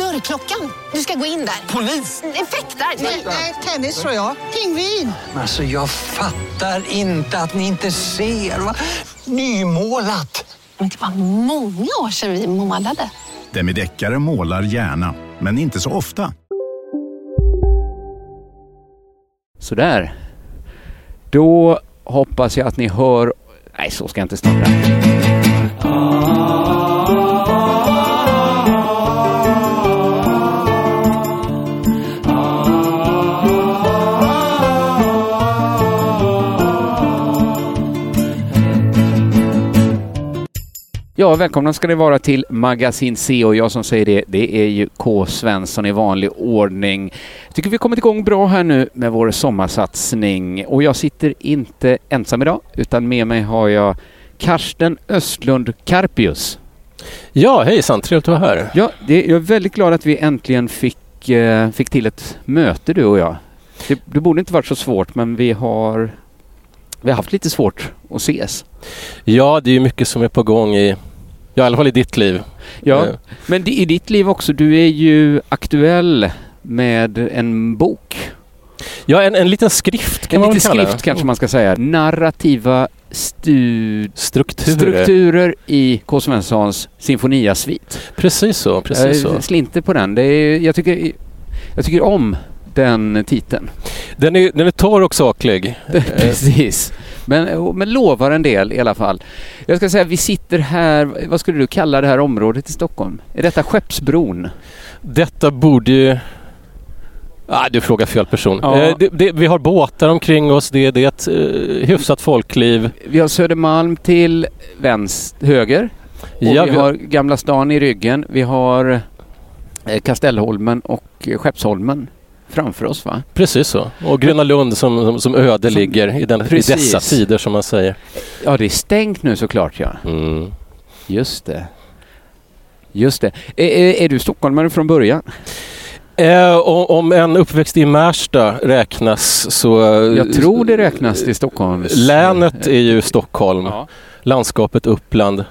Dörrklockan. Du ska gå in där. Polis? Effektar? Nej, tennis tror jag. Pingvin. Alltså jag fattar inte att ni inte ser. Va? Nymålat! Men det var många år sedan vi målade. Demideckare målar gärna, men inte så ofta. Sådär. Då hoppas jag att ni hör... Nej, så ska jag inte snurra. Ja, välkomna ska ni vara till Magasin C och jag som säger det, det är ju K. Svensson i vanlig ordning. Jag tycker vi kommit igång bra här nu med vår sommarsatsning och jag sitter inte ensam idag utan med mig har jag Karsten Östlund Karpius. Ja, hejsan, trevligt att vara här. Ja, det, jag är väldigt glad att vi äntligen fick, eh, fick till ett möte du och jag. Det, det borde inte varit så svårt men vi har, vi har haft lite svårt att ses. Ja, det är ju mycket som är på gång i, ja, i alla fall i ditt liv. Ja, Eh, men i ditt liv också. Du är ju aktuell med en bok. Ja, en, en liten skrift kan En man liten kalla skrift det. kanske man ska säga. Narrativa stud- Strukturer. strukturer i K. Svenssons Sinfonia-svit. Precis så, precis jag så. slinter på den. Det är, jag, tycker, jag tycker om den titeln. Den är, den är torr och saklig. Precis. Men, men lovar en del i alla fall. Jag ska säga, vi sitter här, vad skulle du kalla det här området i Stockholm? Är detta Skeppsbron? Detta borde ju... Ah, du frågar fel person. Ja. Eh, det, det, vi har båtar omkring oss, det, det är ett uh, hyfsat folkliv. Vi har Södermalm till vänster, höger. Och Ja, vi vi- har Gamla stan i ryggen. Vi har eh, Kastellholmen och eh, Skeppsholmen framför oss va? Precis så. Och Gröna Lund som, som, som öde Som- ligger i, den, i dessa tider som man säger. Ja, det är stängt nu såklart ja. Mm. Just det. Just det. Är, är, är du stockholmare från början? Eh, om, om en uppväxt i Märsta räknas så... eh, Jag tror det räknas till Stockholms... Länet är ju Stockholm, Ja. landskapet Uppland.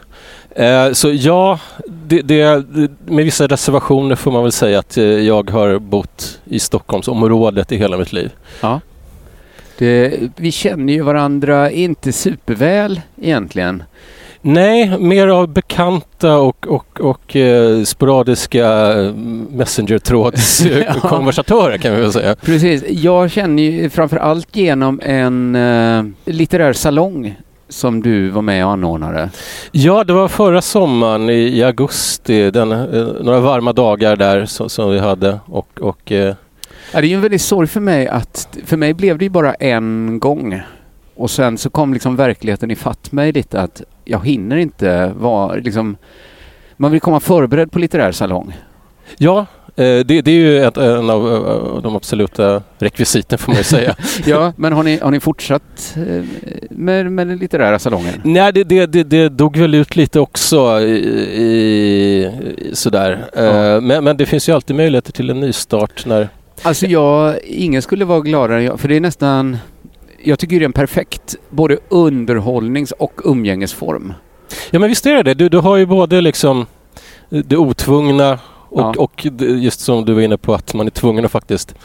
Eh, så ja, det, det, med vissa reservationer får man väl säga att eh, jag har bott i Stockholmsområdet i hela mitt liv. ja. Det, vi känner ju varandra inte superväl egentligen. Nej, mer av bekanta och, och, och eh, sporadiska eh, messenger-trådskonversatörer kan vi väl säga. Precis. Jag känner ju framför allt genom en uh, litterär salong som du var med och anordnade. Ja, det var förra sommaren i, i augusti, den, eh, några varma dagar där som, som vi hade och, och eh, Ja, det är ju en väldigt sorg för mig att, för mig blev det ju bara en gång. Och sen så kom liksom verkligheten ifatt mig lite att jag hinner inte vara liksom, man vill komma förberedd på litterär salong. Ja, det, det är ju ett, en av eh, de absoluta rekvisiten får man ju säga. Ja, men har ni, har ni fortsatt eh, med, med den litterära salongen? Nej, det, det, det, det dog väl ut lite också i, i, sådär. Ja. Eh, Men, men det finns ju alltid möjligheter till en nystart när... Alltså jag, ingen skulle vara gladare än jag, för det är nästan, jag tycker det är en perfekt både underhållnings och umgängesform. Ja men visst är det det. Du, du har ju både liksom det otvungna och, Ja. och just som du var inne på att man är tvungen att faktiskt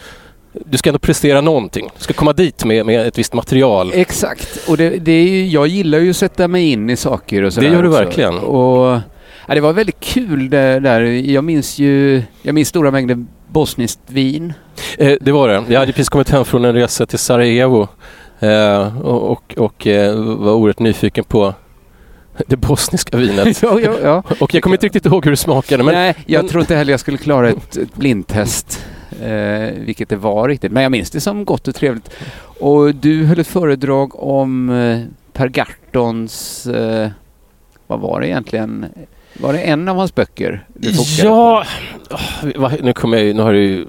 du ska ändå prestera någonting. Du ska komma dit med, med ett visst material. Exakt, och det, det är ju, jag gillar ju att sätta mig in i saker och sådär Det gör du också. verkligen. Och, ja, det var väldigt kul det där. Jag minns ju, jag minns stora mängder bosniskt vin. Eh, det var det. Jag hade precis kommit hem från en resa till Sarajevo eh, och, och, och eh, var oerhört nyfiken på det bosniska vinet. ja, ja, ja. Och jag kommer inte riktigt ihåg hur det smakade. Men, Nej, jag men, tror inte heller jag skulle klara ett, ett blindtest, eh, vilket det var riktigt. Men jag minns det som gott och trevligt. Och du höll ett föredrag om eh, Per Gahrtons, eh, vad var det egentligen? Var det en av hans böcker? Du Ja, oh, nu kommer jag ju- nu har ju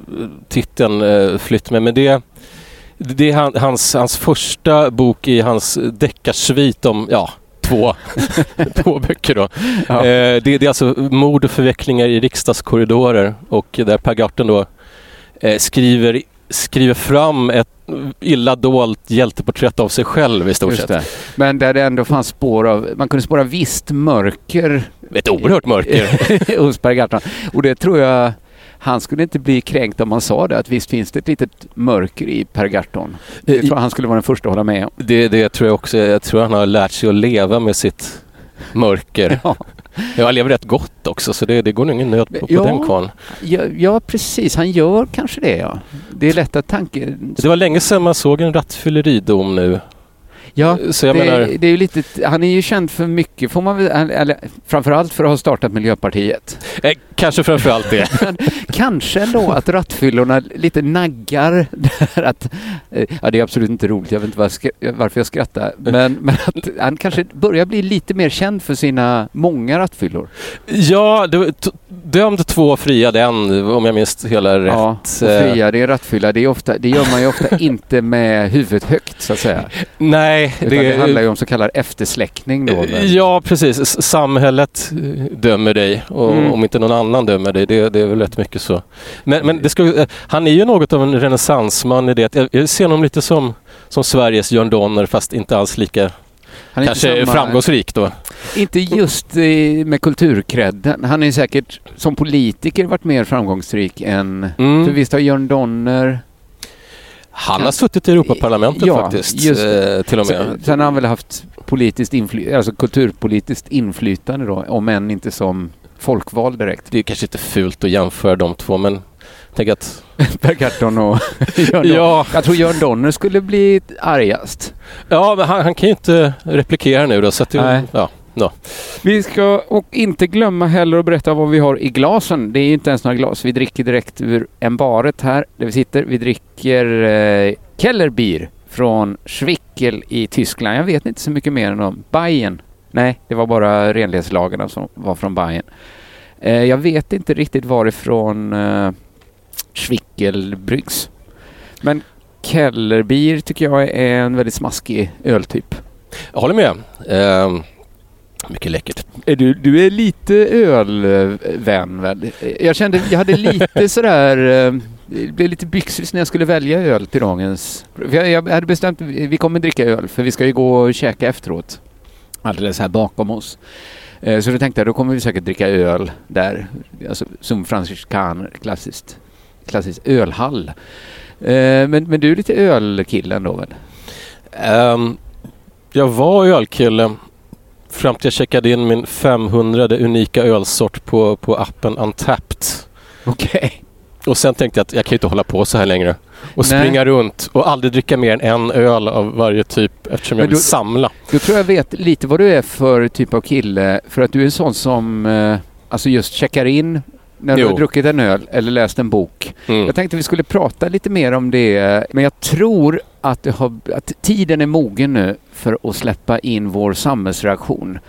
titeln eh, flytt med, men det, det är han, hans, hans första bok i hans deckarsvit om, ja, två, två böcker då. Ja. Eh, det, det är alltså mord och förvecklingar i riksdagskorridorer och där Per Gahrton då eh, skriver, skriver fram ett illa dolt hjälteporträtt av sig själv i stort Just sett. det. Men där det ändå fanns spår av, man kunde spåra visst mörker Ett oerhört mörker. hos Per Gahrton. Och det tror jag, han skulle inte bli kränkt om man sa det, att visst finns det ett litet mörker i Per Gahrton. Det tror jag han skulle vara den första att hålla med om. Det, det tror jag också. Jag tror han har lärt sig att leva med sitt mörker. Ja. Jag lever rätt gott också så det, det går nog ingen nöd på, på Ja. den kvarn. Ja, ja, precis. Han gör kanske det, ja. Det är lätt att tanke... Det var länge sedan man såg en rattfylleridom nu. Ja, Så jag det, menar, det är ju lite... Han är ju känd för mycket, får man väl... Eller framförallt för att ha startat Miljöpartiet. eh, kanske framförallt det. Kanske ändå att rattfyllorna lite naggar där att... eh, Ja, det är absolut inte roligt. Jag vet inte var- varför jag skrattar. Men, men att han kanske börjar bli lite mer känd för sina många rattfyllor. Ja, det, dömd två, friad en om jag minns hela rätt. Ja, Eh, fria, det är rattfylla. Det, är ofta, det gör man ju ofta inte med huvudet högt, så att säga. Nej, Utan det, handlar ju om så kallad eftersläckning då. väl? Ja, precis. Samhället eh, dömer dig och Mm. om inte någon annan dömer dig. Det, det är väl rätt mycket så. Men, men det ska, eh, han är ju något av en renässansman i det. att Jag, jag ser honom lite som, som Sveriges Jörn Donner fast inte alls lika Han kanske samma- framgångsrik då. Inte just eh, med kulturkredden. Han är säkert som politiker varit mer framgångsrik än... Mm. För visst har Jörn Donner... Han har suttit i Europaparlamentet Ja, faktiskt. eh, till och med. Sen, har han väl haft politiskt infly- alltså kulturpolitiskt inflytande då, om än inte som folkvald direkt. Det är kanske inte fult att jämföra de två men tänk att... Per Gahrton och Jörn. Ja, Jag tror Jörn Donner skulle bli argast. ja men han, han kan ju inte replikera nu då så att det, ja, no. Vi ska och inte glömma heller att berätta vad vi har i glasen. Det är inte ens några glas. Vi dricker direkt ur embaret här där vi sitter. Vi dricker eh, Kellerbier från Schwickel i Tyskland. Jag vet inte så mycket mer än om Bayern. Nej, det var bara renlighetslagarna som var från Bayern. Eh, jag vet inte riktigt varifrån eh, Schwickel bryggs. Men Kellerbier tycker jag är en väldigt smaskig öltyp. Jag håller med. Ehm, mycket läckert. Är du, du är lite ölvän väl? Jag kände, jag hade lite sådär, eh, det blev lite byxis när jag skulle välja öl till dagens. Jag, jag hade bestämt, vi kommer dricka öl för vi ska ju gå och käka efteråt. Alldeles här bakom oss. Eh, Så då tänkte jag, då kommer vi säkert dricka öl där. Alltså som franciskan, klassiskt, klassiskt ölhall. Eh, Men, men du är lite ölkillen då väl? Ehm, jag var ölkille fram till jag checkade in min 500 unika ölsort på, på appen Untapped. Okej. Och sen tänkte jag att jag kan ju inte hålla på så här längre. Och Nej. springa runt och aldrig dricka mer än en öl av varje typ eftersom jag Men vill samla. Då tror jag vet lite vad du är för typ av kille. För att du är en sån som eh, alltså just checkar in när du har druckit en öl eller läst en bok. Mm. Jag tänkte vi skulle prata lite mer om det. Men jag tror att, har, att tiden är mogen nu för att släppa in vår samhällsreaktion.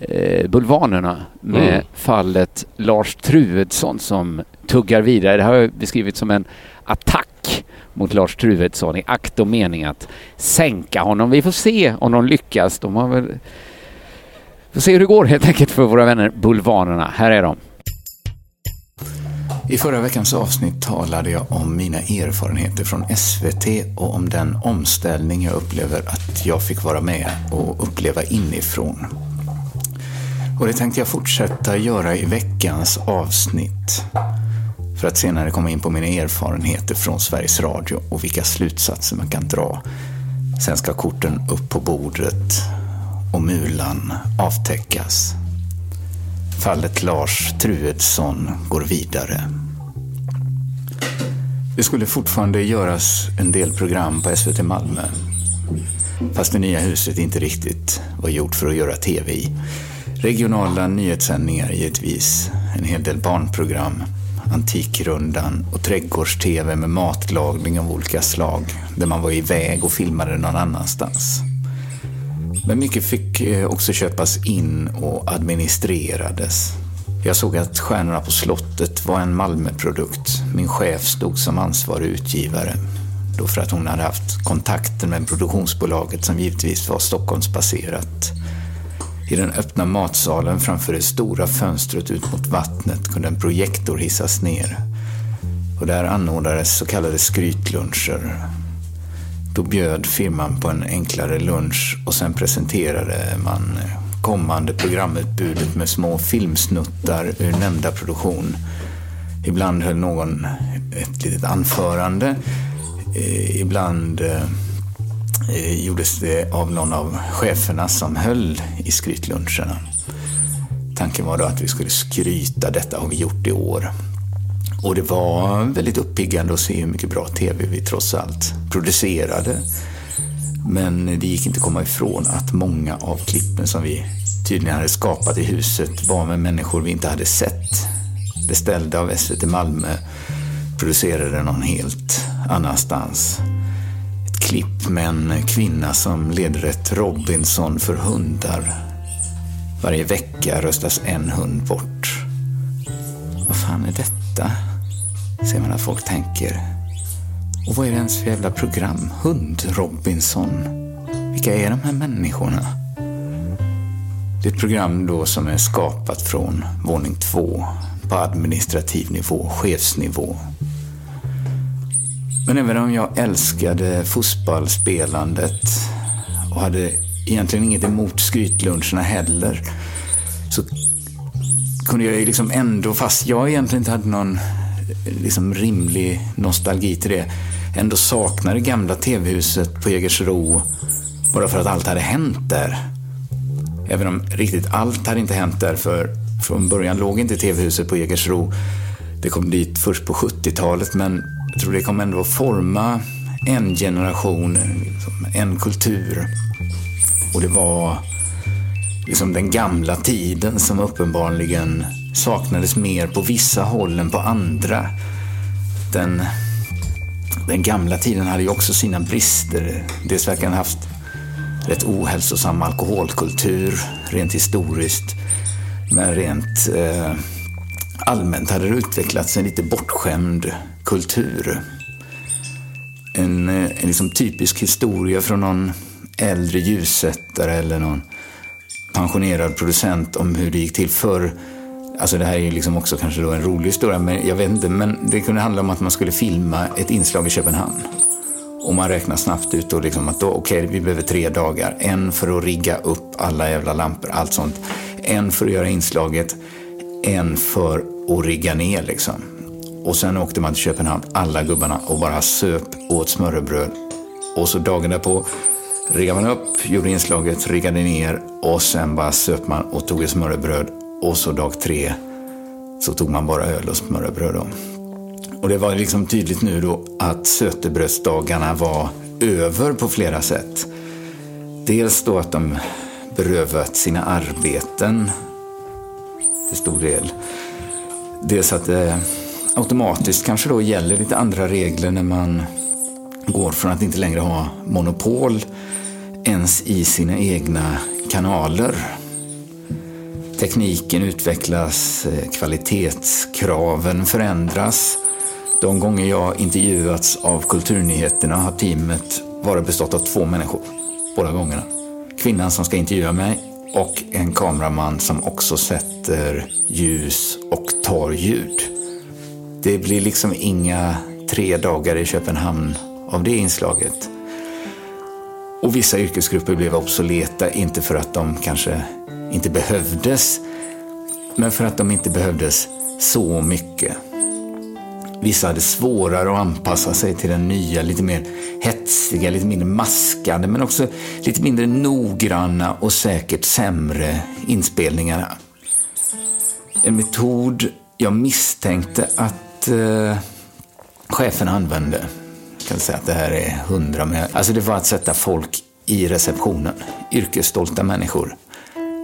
Eh, bulvanerna med Mm. fallet Lars Truedsson som tuggar vidare. Det har jag beskrivit som en attack mot Lars Truedsson i akt och mening att sänka honom. Vi får se om de lyckas. De har väl... får se hur det går helt enkelt för våra vänner Bulvanerna. Här är de. I förra veckans avsnitt talade jag om mina erfarenheter från SVT och om den omställning jag upplever att jag fick vara med och uppleva inifrån. Och det tänkte jag fortsätta göra i veckans avsnitt. För att senare komma in på mina erfarenheter från Sveriges Radio och vilka slutsatser man kan dra. Sen ska korten upp på bordet och mulan avtäckas. Fallet Lars Truedsson går vidare. Det skulle fortfarande göras en del program på SVT Malmö. Fast det nya huset inte riktigt var gjort för att göra TV i. Regionala nyhetssändningar givetvis, en hel del barnprogram, Antikrundan och trädgårds-TV med matlagning av olika slag där man var iväg och filmade någon annanstans. Men mycket fick eh, också köpas in och administrerades. Jag såg att Stjärnorna på slottet var en Malmöprodukt. Min chef stod som ansvarig utgivare. Då för att hon hade haft kontakter med produktionsbolaget som givetvis var Stockholmsbaserat. I den öppna matsalen framför det stora fönstret ut mot vattnet kunde en projektor hissas ner. Och där anordnades så kallade skrytluncher. Då bjöd firman på en enklare lunch och sen presenterade man eh, kommande programutbudet med små filmsnuttar ur nämnda produktion. Ibland höll någon ett litet anförande. Eh, ibland eh, gjordes det av någon av cheferna som höll i skrytluncherna. Tanken var då att vi skulle skryta, detta har vi gjort i år. Och det var väldigt uppiggande att se hur mycket bra TV vi trots allt producerade. Men det gick inte att komma ifrån att många av klippen som vi tydligen hade skapat i huset var med människor vi inte hade sett. Beställda av SVT Malmö, producerade någon helt annanstans. Ett klipp med en kvinna som leder ett Robinson för hundar. Varje vecka röstas en hund bort. Vad fan är detta? Ser man att folk tänker. Och vad är det ens för jävla program? Hund-Robinson. Vilka är de här människorna? Det är ett program då som är skapat från våning två på administrativ nivå, chefsnivå. Men även om jag älskade fotbollsspelandet och hade egentligen inget emot skrytluncherna heller så kunde jag ju liksom ändå, fast jag egentligen inte hade någon liksom rimlig nostalgi till det, ändå sakna det gamla TV-huset på Jägersro bara för att allt hade hänt där. Även om riktigt allt hade inte hänt där, för från början låg inte TV-huset på Jägersro. Det kom dit först på 70-talet, men jag tror det kom ändå att forma en generation, liksom, en kultur. Och det var liksom den gamla tiden som uppenbarligen saknades mer på vissa håll än på andra. Den, den gamla tiden hade ju också sina brister. Dels verkar den haft rätt ohälsosam alkoholkultur rent historiskt. Men rent eh, allmänt hade det utvecklats en lite bortskämd kultur. En, eh, en liksom typisk historia från någon äldre ljussättare eller någon pensionerad producent om hur det gick till förr. Alltså det här är ju liksom också kanske då en rolig historia, men jag vet inte. Men det kunde handla om att man skulle filma ett inslag i Köpenhamn. Och man räknar snabbt ut då liksom att då, okej, okay, vi behöver tre dagar. En för att rigga upp alla jävla lampor, allt sånt. En för att göra inslaget. En för att rigga ner liksom. Och sen åkte man till Köpenhamn, alla gubbarna, och bara söp, åt smörrebröd. Och så dagen därpå riggade man upp, gjorde inslaget, riggade ner och sen bara söp man och tog ett smörrebröd. Och så dag tre så tog man bara öl och smörrebröd. Då. Och det var liksom tydligt nu då att sötebrödsdagarna var över på flera sätt. Dels då att de berövat sina arbeten till stor del. Dels att det automatiskt kanske då gäller lite andra regler när man går från att inte längre ha monopol ens i sina egna kanaler. Tekniken utvecklas, eh, kvalitetskraven förändras de gånger jag intervjuats av Kulturnyheterna har teamet bara bestått av två människor. Båda gångerna. Kvinnan som ska intervjua mig och en kameraman som också sätter ljus och tar ljud. Det blir liksom inga tre dagar i Köpenhamn av det inslaget. Och vissa yrkesgrupper blev obsoleta, inte för att de kanske inte behövdes, men för att de inte behövdes så mycket. Vissa hade svårare att anpassa sig till den nya, lite mer hetsiga, lite mindre maskade, men också lite mindre noggranna och säkert sämre inspelningarna. En metod jag misstänkte att eh, chefen använde, kan säga att det här är hundra, men alltså det var att sätta folk i receptionen. Yrkesstolta människor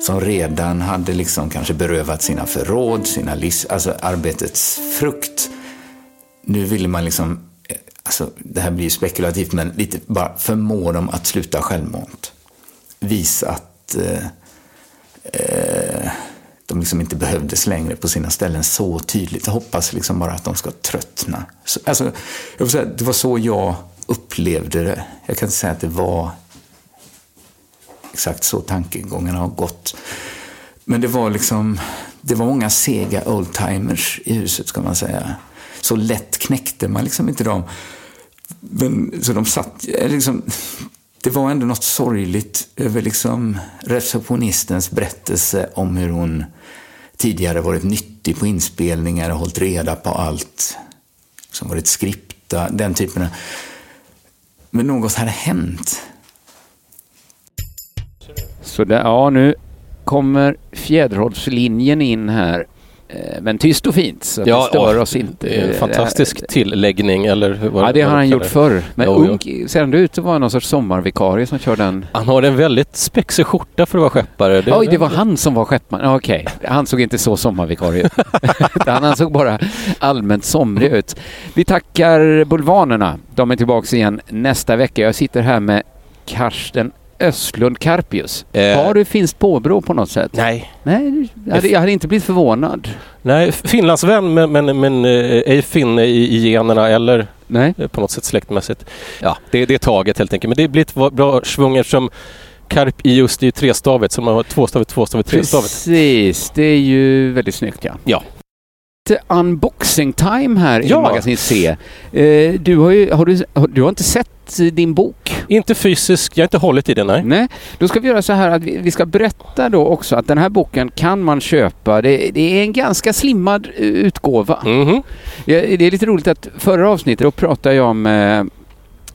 som redan hade liksom kanske berövat sina förråd, sina livs, alltså arbetets frukt. Nu ville man liksom, eh, alltså det här blir ju spekulativt, men lite bara förmå dem att sluta självmant. Visa att eh, eh, de liksom inte behövdes längre på sina ställen så tydligt. Jag hoppas liksom bara att de ska tröttna. Så, alltså, jag säga, det var så jag upplevde det. Jag kan inte säga att det var exakt så tankegångarna har gått. Men det var liksom, det var många sega oldtimers i huset ska man säga. Så lätt knäckte man liksom inte dem. Men, så de satt, liksom, det var ändå något sorgligt över liksom receptionistens berättelse om hur hon tidigare varit nyttig på inspelningar och hållit reda på allt som varit skripta, den typen av... Men något hade hänt. Så där, ja, nu kommer fjäderhållslinjen in här. Eh, Men tyst och fint, så Ja, det stör oss inte. Fantastisk tilläggning, eller hur- Ja, det har han gjort förr. Men Jo, jo. ung, ser han ut att vara någon sorts sommarvikarie som kör den? Han har en väldigt spexig skjorta för att vara skeppare. Det- Oj, det var han som var skeppman. Ja, Okej, han såg inte så sommarvikarie ut. Han såg bara allmänt somrig ut. Vi tackar Bulvanerna. De är tillbaka igen nästa vecka. Jag sitter här med Karsten Östlund Karpius. Eh. Har du finskt påbrå på något sätt? Nej. Nej, jag hade, jag hade inte blivit förvånad. Nej, Finlandsvän men, men, men eh, ej finne i, i generna eller Nej. eh, på något sätt släktmässigt. Ja, det, det är taget helt enkelt. Men det blir ett bra svung eftersom Karp i just är ju trestavigt så man har tvåstavigt, tvåstavigt, trestavigt. Precis, det är ju väldigt snyggt ja. Ja. Unboxing time här i Ja. Magasin C. Eh, Du har, ju, har, du, har, du har inte sett din bok? Inte fysisk, jag har inte hållit i den nej. Nej, då ska vi göra så här att vi, vi ska berätta då också att den här boken kan man köpa. Det, det är en ganska slimmad eh, utgåva. Mhm. Ja, Det är lite roligt att förra avsnittet då pratade jag med,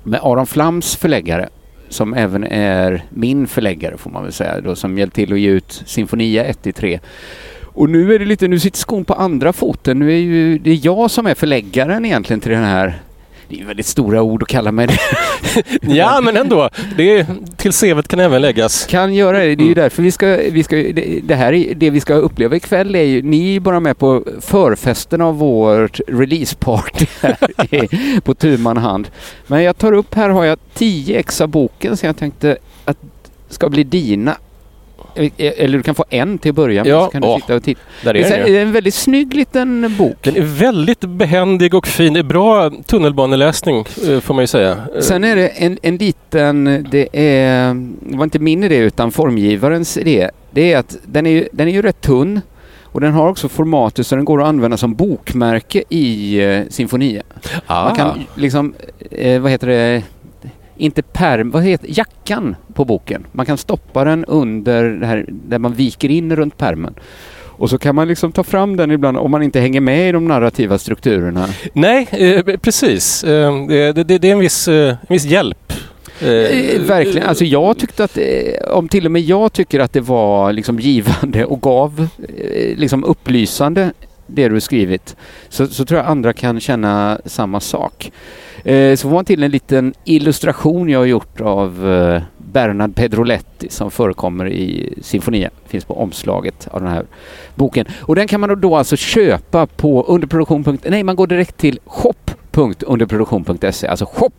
med Aron Flams förläggare som även är min förläggare får man väl säga då, som hjälpt till att ge ut Sinfonia 1 till 3. Och nu är det lite, nu sitter skon på andra foten. Nu är ju det är jag som är förläggaren egentligen till den här det är väldigt stora ord att kalla mig det. Ja, men ändå. Det är, till CVt kan även läggas. Kan göra det. Det är ju därför vi ska, vi ska det, det här är, det vi ska uppleva ikväll är ju, ni är bara med på förfesten av vårt releaseparty här på tu hand. Men jag tar upp, här har jag 10 ex av boken så jag tänkte att ska bli dina. Eller du kan få en till att börja med Ja, så kan du åh, sitta och titta. Där Det är är, så- ju. en väldigt snygg liten bok. Den är väldigt behändig och fin. Det är bra tunnelbaneläsning eh, får man ju säga. Eh, Sen är det en, en liten, det är, det var inte min idé utan formgivarens idé. Det är att den är, den är ju rätt tunn och den har också formatet så den går att använda som bokmärke i eh, Sinfonia. ah, Man kan liksom, eh, vad heter det, inte perm, vad heter jackan på boken. Man kan stoppa den under det här, där man viker in runt permen. Och så kan man liksom ta fram den ibland om man inte hänger med i de narrativa strukturerna. Nej, eh, precis. Eh, det, det, det är en viss, eh, en viss hjälp. Eh, verkligen. Alltså jag tyckte att, eh, om till och med jag tycker att det var liksom givande och gav eh, liksom upplysande det du skrivit, så, så tror jag andra kan känna samma sak. Eh, så får man till en liten illustration jag har gjort av eh, Bernard Pedroletti som förekommer i Sinfonia. Finns på omslaget av den här boken. Och den kan man då alltså köpa på underproduktion. Nej, man går direkt till shop.underproduktion.se. Alltså shop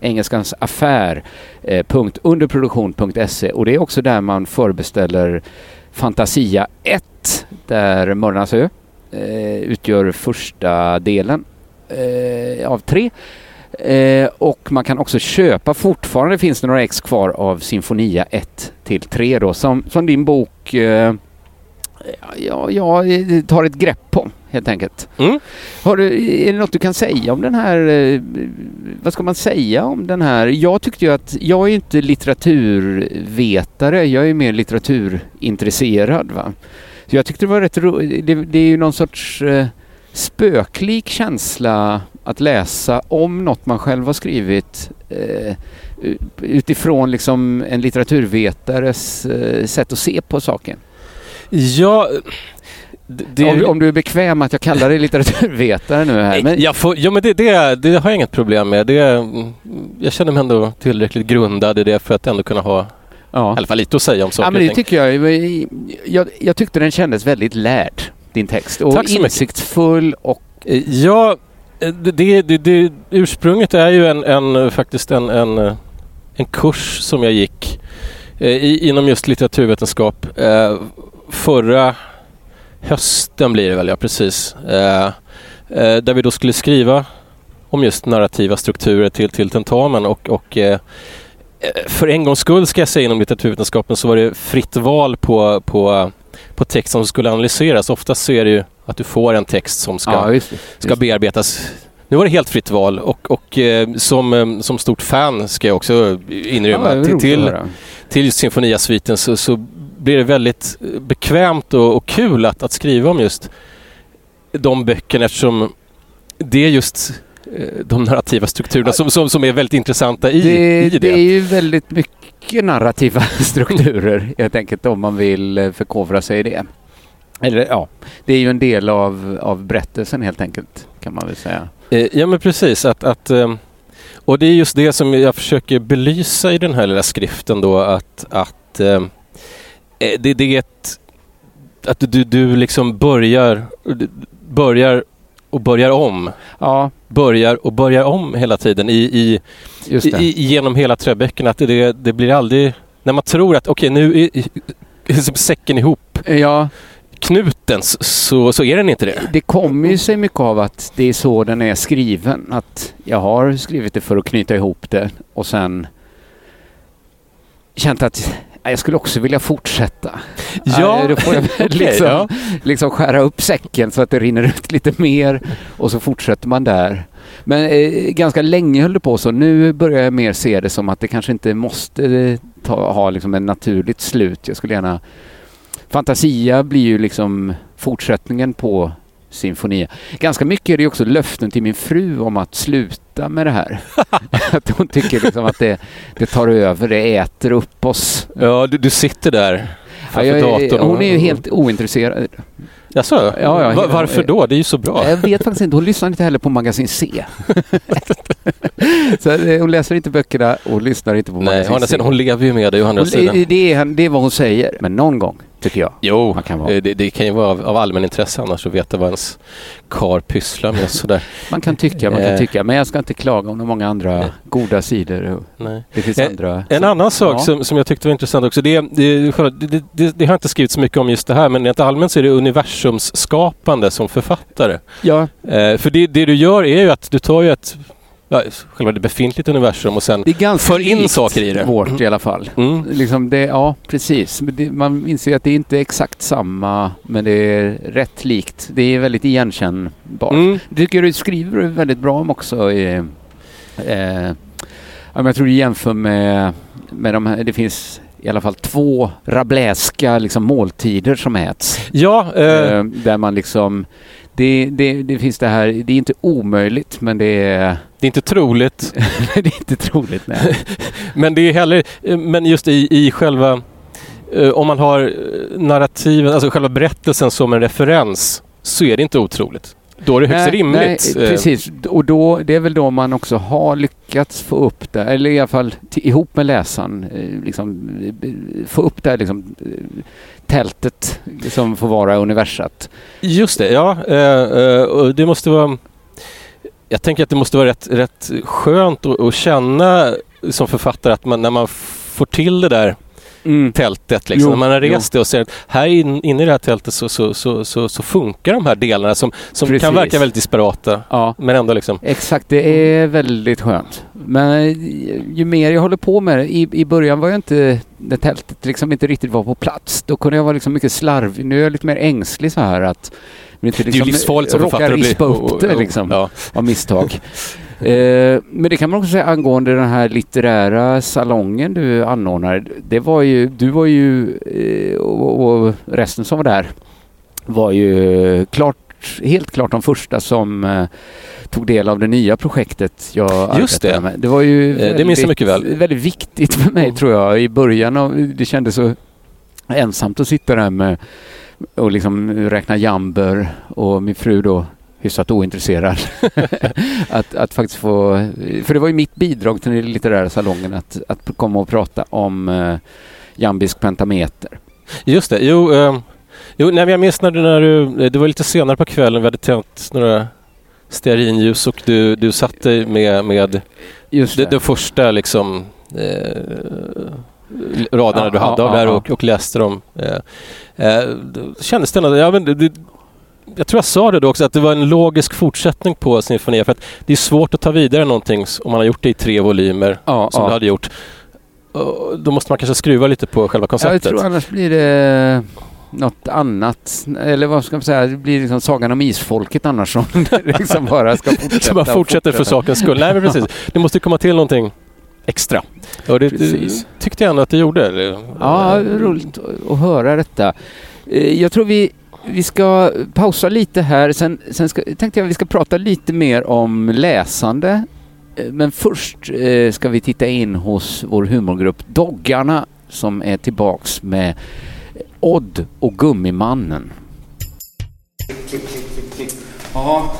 engelskans affär eh, underproduktion.se och det är också där man förbeställer Fantasia 1 där Mördarnas ö eh, utgör första delen eh, av tre. Eh, och man kan också köpa, fortfarande finns det några ex kvar av Sinfonia 1 till 3 då som, som din bok eh, ja, ja, tar ett grepp på helt enkelt. Mm. Har du, är det något du kan säga om den här, eh, vad ska man säga om den här? Jag tyckte ju att, jag är inte litteraturvetare, jag är mer litteraturintresserad. Va? Så jag tyckte det var rätt ro, det, det är ju någon sorts eh, spöklik känsla att läsa om något man själv har skrivit eh, utifrån liksom en litteraturvetares eh, sätt att se på saken. Ja, Det... Om, om, du är bekväm att jag kallar dig litteraturvetare nu här. Men... Jag får, ja, men det, det, det, har jag inget problem med. Det, jag känner mig ändå tillräckligt grundad i det för att ändå kunna ha ja. i alla fall lite att säga om saker ja, men det tycker jag, jag. Jag tyckte den kändes väldigt lärd, din text. Och Tack insiktsfull och... Ja, det, det, det, ursprunget är ju en, en faktiskt en, en, en kurs som jag gick i, inom just litteraturvetenskap eh, förra hösten blir det väl, ja precis. Eh, eh, där vi då skulle skriva om just narrativa strukturer till, till tentamen och, och eh, för en gångs skull ska jag säga inom litteraturvetenskapen så var det fritt val på, på, på text som skulle analyseras. Oftast så är det ju att du får en text som ska, ja, just, just. ska bearbetas. Nu var det helt fritt val och, och eh, som, eh, som stort fan ska jag också inrymma ja, till, till, till Sinfonia-sviten så, så blir det väldigt bekvämt och, och kul att, att skriva om just de böckerna eftersom det är just eh, de narrativa strukturerna som, som, som är väldigt intressanta i det, i det. Det är ju väldigt mycket narrativa strukturer helt enkelt om man vill eh, förkovra sig i det. Eller ja, det är ju en del av, av berättelsen helt enkelt kan man väl säga. Eh, ja men precis att, att eh, och det är just det som jag försöker belysa i den här lilla skriften då att, att det, det är ett, att du, du liksom börjar, börjar och börjar om. Ja. Börjar och börjar om hela tiden i, i, i genom hela träböckerna. Att det, det blir aldrig, när man tror att okej okay, nu är, är säcken ihop. Ja knuten så, så är den inte det. Det kommer ju sig mycket av att det är så den är skriven. Att jag har skrivit det för att knyta ihop det och sen känt att jag skulle också vilja fortsätta. Ja, Då får jag liksom, ja. liksom skära upp säcken så att det rinner ut lite mer och så fortsätter man där. Men eh, ganska länge höll det på så. Nu börjar jag mer se det som att det kanske inte måste eh, ta, ha liksom ett naturligt slut. Jag skulle gärna... Fantasia blir ju liksom fortsättningen på Sinfonia. Ganska mycket är det också löften till min fru om att sluta med det här. att hon tycker liksom att det, det tar över, det äter upp oss. Ja, du, du sitter där framför ja, datorn. Hon är ju helt ointresserad. Jaså? Ja, ja, varför då? Det är ju så bra. Jag vet faktiskt inte. Hon lyssnar inte heller på Magasin C. så eh, hon läser inte böckerna och lyssnar inte på Magasin Nej, C. Hon lever ju med dig å andra sidan. Det är, det är vad hon säger. Men någon gång tycker jag. Jo, kan det, det, kan ju vara av, av allmän intresse annars att veta vad ens kar pysslar med. Sådär. Man kan tycka, man kan eh. tycka. Men jag ska inte klaga om de många andra Nej. goda sidor. Nej. Det finns en, andra. En annan sak ja. som, som jag tyckte var intressant också. Det, det, det, det, har inte skrivits så mycket om just det här men rent allmänt så är det universums skapande som författare. Ja. Eh, för det, det du gör är ju att du tar ju ett ja, själva det befintliga universum och sen för in saker i det. vårt i alla fall. Mm. Liksom det, ja, precis. Det, man inser att det inte är exakt samma, men det är rätt likt. Det är väldigt igenkännbart. Mm. Jag tycker du skriver väldigt bra om också. I, eh, jag tror du jämför med, med de här, det finns i alla fall två rabläska liksom, måltider som äts. Ja. Eh. Eh, där man liksom det, det, det, finns det här, det är inte omöjligt men det är... Det är inte troligt. det är inte troligt, nej. men det är heller, men just i, i själva, eh, om man har narrativen, alltså själva berättelsen som en referens så är det inte otroligt. Då är det högst nej, rimligt. Nej, precis, och då, det är väl då man också har lyckats få upp det, eller i alla fall till, ihop med läsaren, eh, liksom, få upp det här liksom, tältet som får vara universat. Just det, ja. Eh, det måste vara... Jag tänker att det måste vara rätt, rätt skönt att, att känna som författare att man, när man får till det där mm. tältet. Liksom. Jo, När man har rest jo. och ser att här in, inne i det här tältet så, så, så, så, så funkar de här delarna som, som kan verka väldigt disparata. Ja. Men ändå liksom. Exakt, det är väldigt skönt. Men ju mer jag håller på med det, i, i början var jag inte, när tältet liksom inte riktigt var på plats, då kunde jag vara liksom mycket slarvig. Nu är jag lite mer ängslig så här att inte liksom det är ju liksom livsfarligt som författare att rispa upp det liksom, ja. av misstag. Eh, men det kan man också säga angående den här litterära salongen du anordnar. Det var ju, du var ju eh, och, och, resten som var där var ju klart, helt klart de första som eh, tog del av det nya projektet jag Just det. med. Det var ju väldigt, det minns jag mycket väl. väldigt viktigt för mig tror jag i början. Av, det kändes så ensamt att sitta där med och liksom räkna jamber och min fru då hyfsat ointresserad. att, att faktiskt få, för det var ju mitt bidrag till den litterära salongen att, att komma och prata om eh, jambisk pentameter. Just det, jo, eh, jo nej, jag minns när du, när du, det var lite senare på kvällen, vi hade tänt några stearinljus och du, du satt dig med, med Just det, det första liksom eh, raderna Ja, du hade ja, av ja, och, och läste dem. Eh, eh, kändes det ja, men det, jag tror jag sa det då också, att det var en logisk fortsättning på Sinfonia för att det är svårt att ta vidare någonting om man har gjort det i tre volymer Ja, som ja. du hade gjort. Då måste man kanske skruva lite på själva Ja, jag konceptet. tror annars blir det något annat. Eller vad ska man säga, det blir liksom Sagan om Isfolket annars som liksom bara ska fortsätta. Så man och fortsätter för sakens skull. Nej men precis, det måste komma till någonting extra. Och det, det tyckte jag ändå att det gjorde. eller? Ja, roligt att- att höra detta. Eh, Jag tror vi, vi ska pausa lite här. Sen, sen ska, tänkte jag att vi ska prata lite mer om läsande. Eh, Men först eh, ska vi titta in hos vår humorgrupp Doggarna som är tillbaks med Odd och Gummimannen. Ja,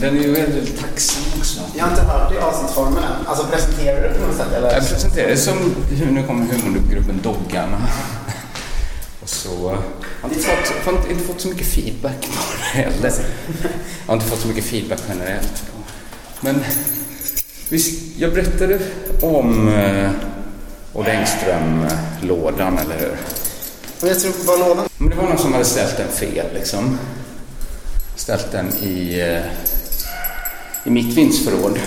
den är ju väldigt tacksam också. Jag har inte hört det i avsnittsformen än. Alltså presenterar du det på något sätt? Eller? Jag presenterar det som, nu kommer humorgruppen Doggarna. Så... Jag har inte fått, jag har inte fått så mycket feedback på det heller. Jag har inte fått så mycket feedback generellt. Men jag berättade om eh, Odd Engström-lådan, eller hur? Jag tror vad lådan... Men det var någon som hade ställt den fel liksom. Ställt den i, eh, i mitt vindsförråd.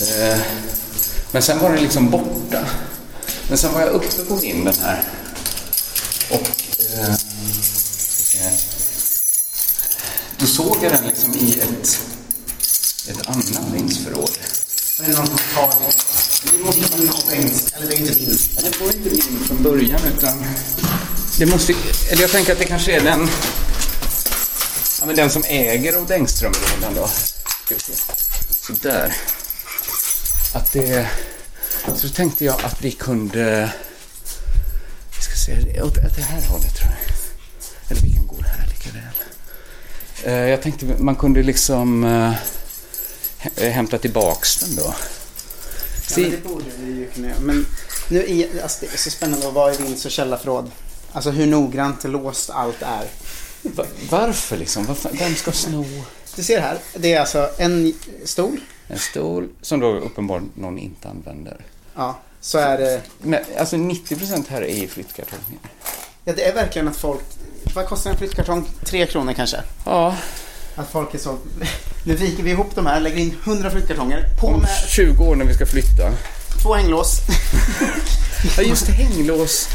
Eh, men sen var den liksom borta. Men sen var jag uppe på vinden här. Såg jag den liksom i ett, ett annat vindsförråd. Är det någon som tar det? Måste vara något engelskt. Eller det är inte din. Det var inte min från början utan det måste, eller jag tänker att det kanske är den, ja, men den som äger Odd Engström-lådan då. Ska vi se. Så där. Att det, så tänkte jag att vi kunde, vi ska se, åt det här hållet tror jag. Eller vi kan gå här lika väl. Eh, Jag tänkte man kunde liksom eh, hä- hämta tillbaks den då. Ja, men det borde vi ju kunna göra. Men nu alltså det är så spännande att vara i vinds och källarförråd. Alltså hur noggrant låst allt är. Va- Varför liksom? Varför, vem ska sno Du ser här, det är alltså en stol. en stol som då uppenbarligen någon inte använder? Ja, så är det... Men alltså 90% här är ju flyttkartonger. Ja, det är verkligen att folk... Vad kostar en flyttkartong? Tre kronor kanske? Ja. Att folk är så... Nu viker vi ihop de här, lägger in 100 flyttkartonger. På Om med 20 år när vi ska flytta. två hänglås. Ja just hänglås.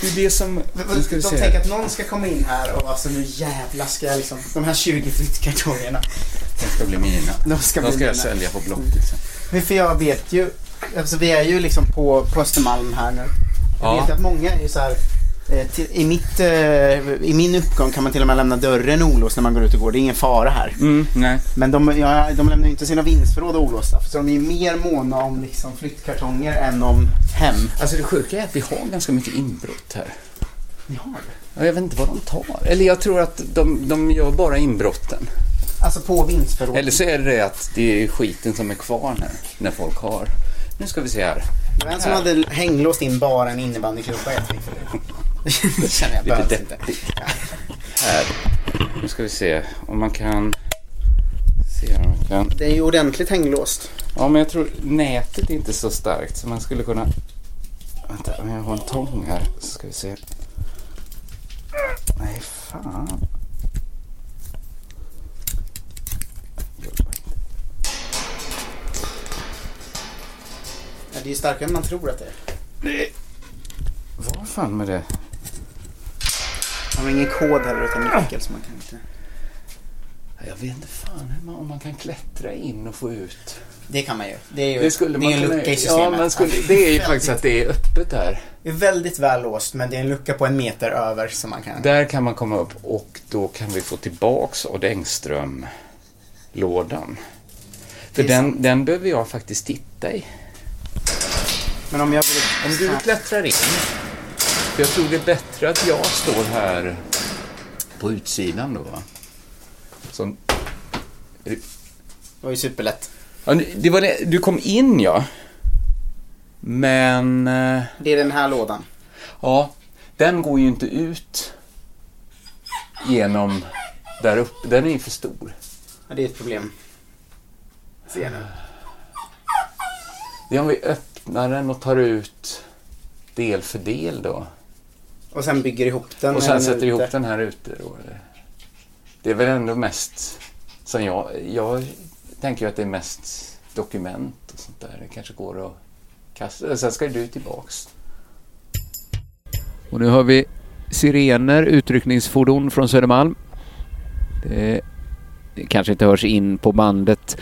Det är det som... Nu ska vi De se. tänker att någon ska komma in här och alltså nu jävlar ska jag liksom... De här 20 flyttkartongerna. De ska bli mina. De ska De bli ska jag mina. sälja på Blocket sen. För jag vet ju, alltså vi är ju liksom på, på Östermalm här nu. Jag Ja. vet ju att många är ju så här, till, i, mitt, eh, I min uppgång kan man till och med lämna dörren olåst när man går ut och går. Det är ingen fara här. Mm. Men de, ja, de lämnar ju inte sina vindsförråd olåsta. Så de är ju mer måna om liksom flyttkartonger än om hem. Alltså det sjuka är att vi har ganska mycket inbrott här. Ni har det? Ja, Jag vet inte vad de tar. Eller jag tror att de, de gör bara inbrotten. Alltså på vindsförråd. Eller så är det att det är skiten som är kvar här när folk har. Nu ska vi se här. Det var en som hade hänglåst in bara en innebandyklubba tillfälle. Det känner jag behövs inte. Här. Nu ska vi se om man kan... Se om man kan... Det är ju ordentligt hänglåst. Ja, men jag tror nätet är inte så starkt så man skulle kunna... Vänta, om jag har en tång här så ska vi se. Nej, fan. Ja, det är starkare än man tror att det är. Vad fan med det? Har ingen kod heller utan nyckel så man kan inte... Jag vet inte fan hur man, om man kan klättra in och få ut. Det kan man ju. Det är ju Det skulle det är man en lucka i systemet. Ja, skulle, det är ju faktiskt att det är öppet där. Det är väldigt väl låst men det är en lucka på en meter över som man kan... Där kan man komma upp och då kan vi få tillbaks Odd Engström-lådan. För den, den behöver jag faktiskt titta i. Men om jag vill... Om du klättrar in För jag tror det är bättre att jag står här på utsidan då. Va? Som... Det var ju superlätt. Ja, det var det. Du kom in ja. Men... eh, Det är den här lådan. Ja, den går ju inte ut genom där uppe. Den är ju för stor. Ja, det är ett problem. Ser nu. Det är om vi öppnar den och tar ut del för del då. Och sen bygger ihop den. Och sen sätter ute. ihop den här ute då. Det är väl ändå mest som jag... Jag tänker ju att det är mest dokument och sånt där. Det kanske går att kasta. Sen ska du tillbaks. Och nu har vi sirener, utryckningsfordon från Södermalm. Det, det kanske inte hörs in på bandet.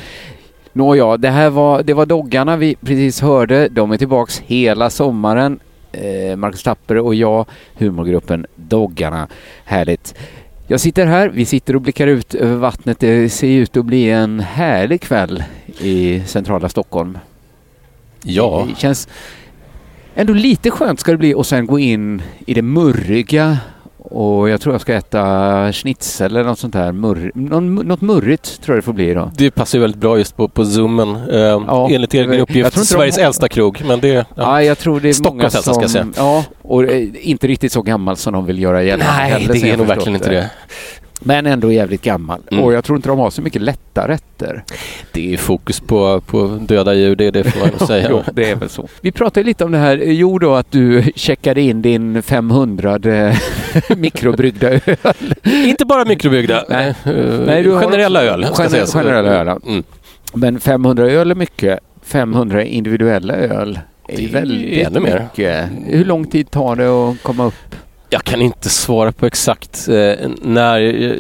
Nåja, det här var, det var doggarna vi precis hörde. De är tillbaks hela sommaren. Eh, Marcus Tapper och jag, humorgruppen Doggarna. Härligt. Jag sitter här, vi sitter och blickar ut över vattnet. Det ser ut att bli en härlig kväll i centrala Stockholm. Ja. Det känns ändå lite skönt ska det bli och sen gå in i det murriga och jag tror jag ska äta schnitzel eller något sånt här. Murr, någon, något murrigt tror jag det får bli idag. Det passar ju väldigt bra just på, på zoomen. Eh, Ja, enligt egen uppgift de Sveriges har- äldsta krog. Men det, ja. Ja, jag tror det är många Stockholms äldsta som... ska jag säga. Ja, och eh, inte riktigt så gammal som de vill göra gällande Nej, det är nog verkligen inte det. Men ändå jävligt gammal. Mm. Och jag tror inte de har så mycket lätta rätter. Det är fokus på, på döda djur, det, det får man nog säga. jo, det är väl så. Vi pratade lite om det här. Jo då att du checkade in din 500 mikrobryggda öl. Inte bara mikrobryggda. Nej. Eh, Nej, du har generella också- öl, gener-. Generella öl. Mm. Men 500 öl är mycket. 500 individuella öl är Det är väldigt ännu mer. mycket. Hur lång tid tar det att komma upp? Jag kan inte svara på exakt eh, när... Eh,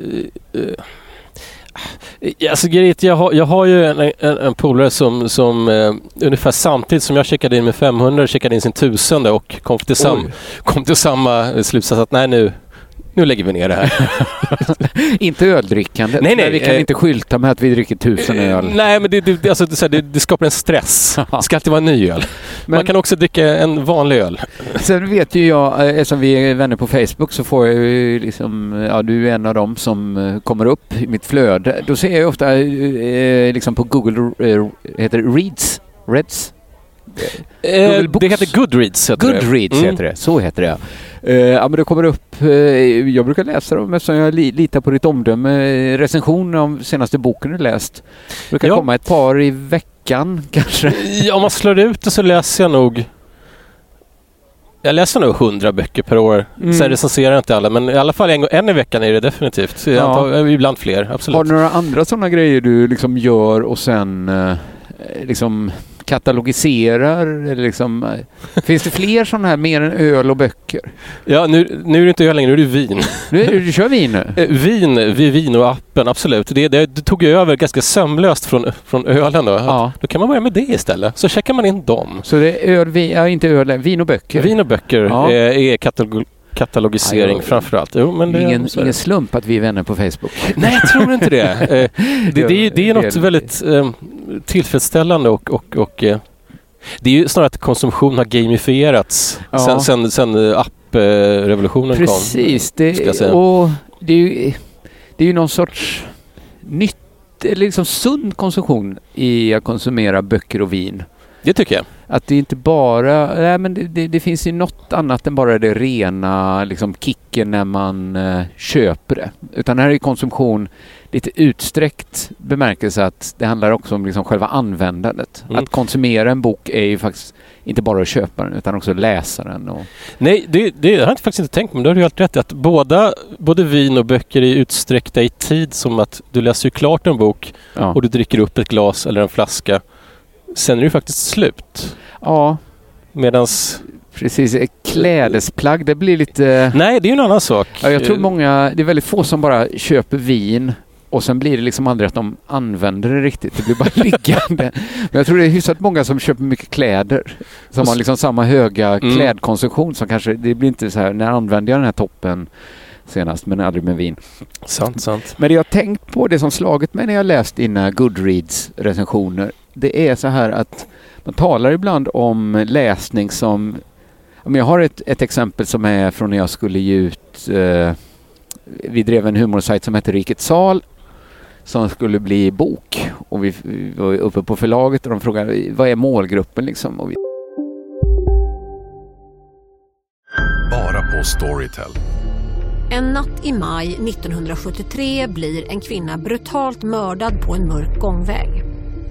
eh, alltså grejet, jag har, jag har ju en, en, en polare som, som eh, ungefär samtidigt som jag checkade in med 500 checkade in sin tusende och kom till, sam, Oj. kom till samma slutsats att nej nu, nu lägger vi ner det här. inte öldrickande. Nej, nej, Vi kan eh, inte skylta med att vi dricker tusen öl. Nej, men det, det, alltså, det, det, det skapar en stress. Det ska alltid vara en ny öl. Man Men- kan också dricka en vanlig öl. Sen vet ju jag, eh, eftersom vi är vänner på Facebook så får jag ju liksom, ja du är en av dem som eh, kommer upp i mitt flöde. Då ser jag ofta eh, liksom på Google, eh, heter det Reads? Reds? Eh, Google Books. det heter Goodreads. Heter. Goodreads Mm. heter det, så heter det. Eh, ja men det kommer upp, eh, jag brukar läsa dem eftersom jag li, litar på ditt omdöme. Eh, Recension av senaste boken du läst. Det brukar Ja. komma ett par i veckan kanske. Ja, om man slår ut det så läser jag nog... Jag läser nog 100 böcker per år. Mm. Sen recenserar jag inte alla, men i alla fall en, en i veckan är det definitivt. Ja. antar, ibland fler, absolut. Har du några andra sådana grejer du liksom gör och sen eh, liksom katalogiserar? Eller liksom, eh, finns det fler sådana här mer än öl och böcker? Ja, nu, nu är det inte öl längre, nu är det vin. Nu, är- du kör vin nu? Eh, Vin, Vivino-appen, absolut. Det, det, det tog över ganska sömlöst från, från ölen då. Ja. Då kan man börja med det istället. Så checkar man in dem. Så det är öl, vin, ja, inte öl, vin och böcker? Vin och böcker Ja. eh, är katalog, katalogisering Ja, jo. framför allt. Jo, men det, ingen, är ingen slump att vi är vänner på Facebook. Nej, jag tror inte det. Eh, det, det, är- det är något väldigt eh, tillfredsställande och, och, och eh, det är ju snarare att konsumtion har gamifierats Ja. sen, sen, sen eh, apprevolutionen kom. Precis, det, och det är, ju, det är ju någon sorts nytt, eller liksom sund konsumtion i att konsumera böcker och vin. Det tycker jag. Att det inte bara, nej men det, det, det finns ju något annat än bara det rena liksom kicken när man eh, köper det. Utan här är konsumtion lite utsträckt bemärkelse att det handlar också om liksom själva användandet. Mm. Att konsumera en bok är ju faktiskt inte bara att köpa den utan också läsa den. Och, Nej, det, det har jag faktiskt inte tänkt på, men du har ju helt rätt att båda, både vin och böcker är utsträckta i tid som att du läser ju klart en bok ja. och du dricker upp ett glas eller en flaska. Sen är det ju faktiskt slut. Ja, Medans... precis. Klädesplagg, det blir lite... Nej, det är ju en annan sak. Ja, jag tror många, det är väldigt få som bara köper vin och sen blir det liksom aldrig att de använder det riktigt. Det blir bara liggande. Men jag tror det är hyfsat många som köper mycket kläder. Som har liksom samma höga Mm. klädkonsumtion som kanske, det blir inte så här, när använde jag den här toppen senast men aldrig med vin. Sant, sant. Men det jag har tänkt på, det som slagit mig när jag läst dina Goodreads recensioner, det är så här att man talar ibland om läsning som Men jag har ett, ett exempel som är från när jag skulle ge ut... Eh, vi drev en humorsajt som hette Rikets sal som skulle bli bok. Och vi, vi var uppe på förlaget och de frågade vad är målgruppen liksom? Och vi... Bara på Storytel. En natt i maj 1973 blir en kvinna brutalt mördad på en mörk gångväg.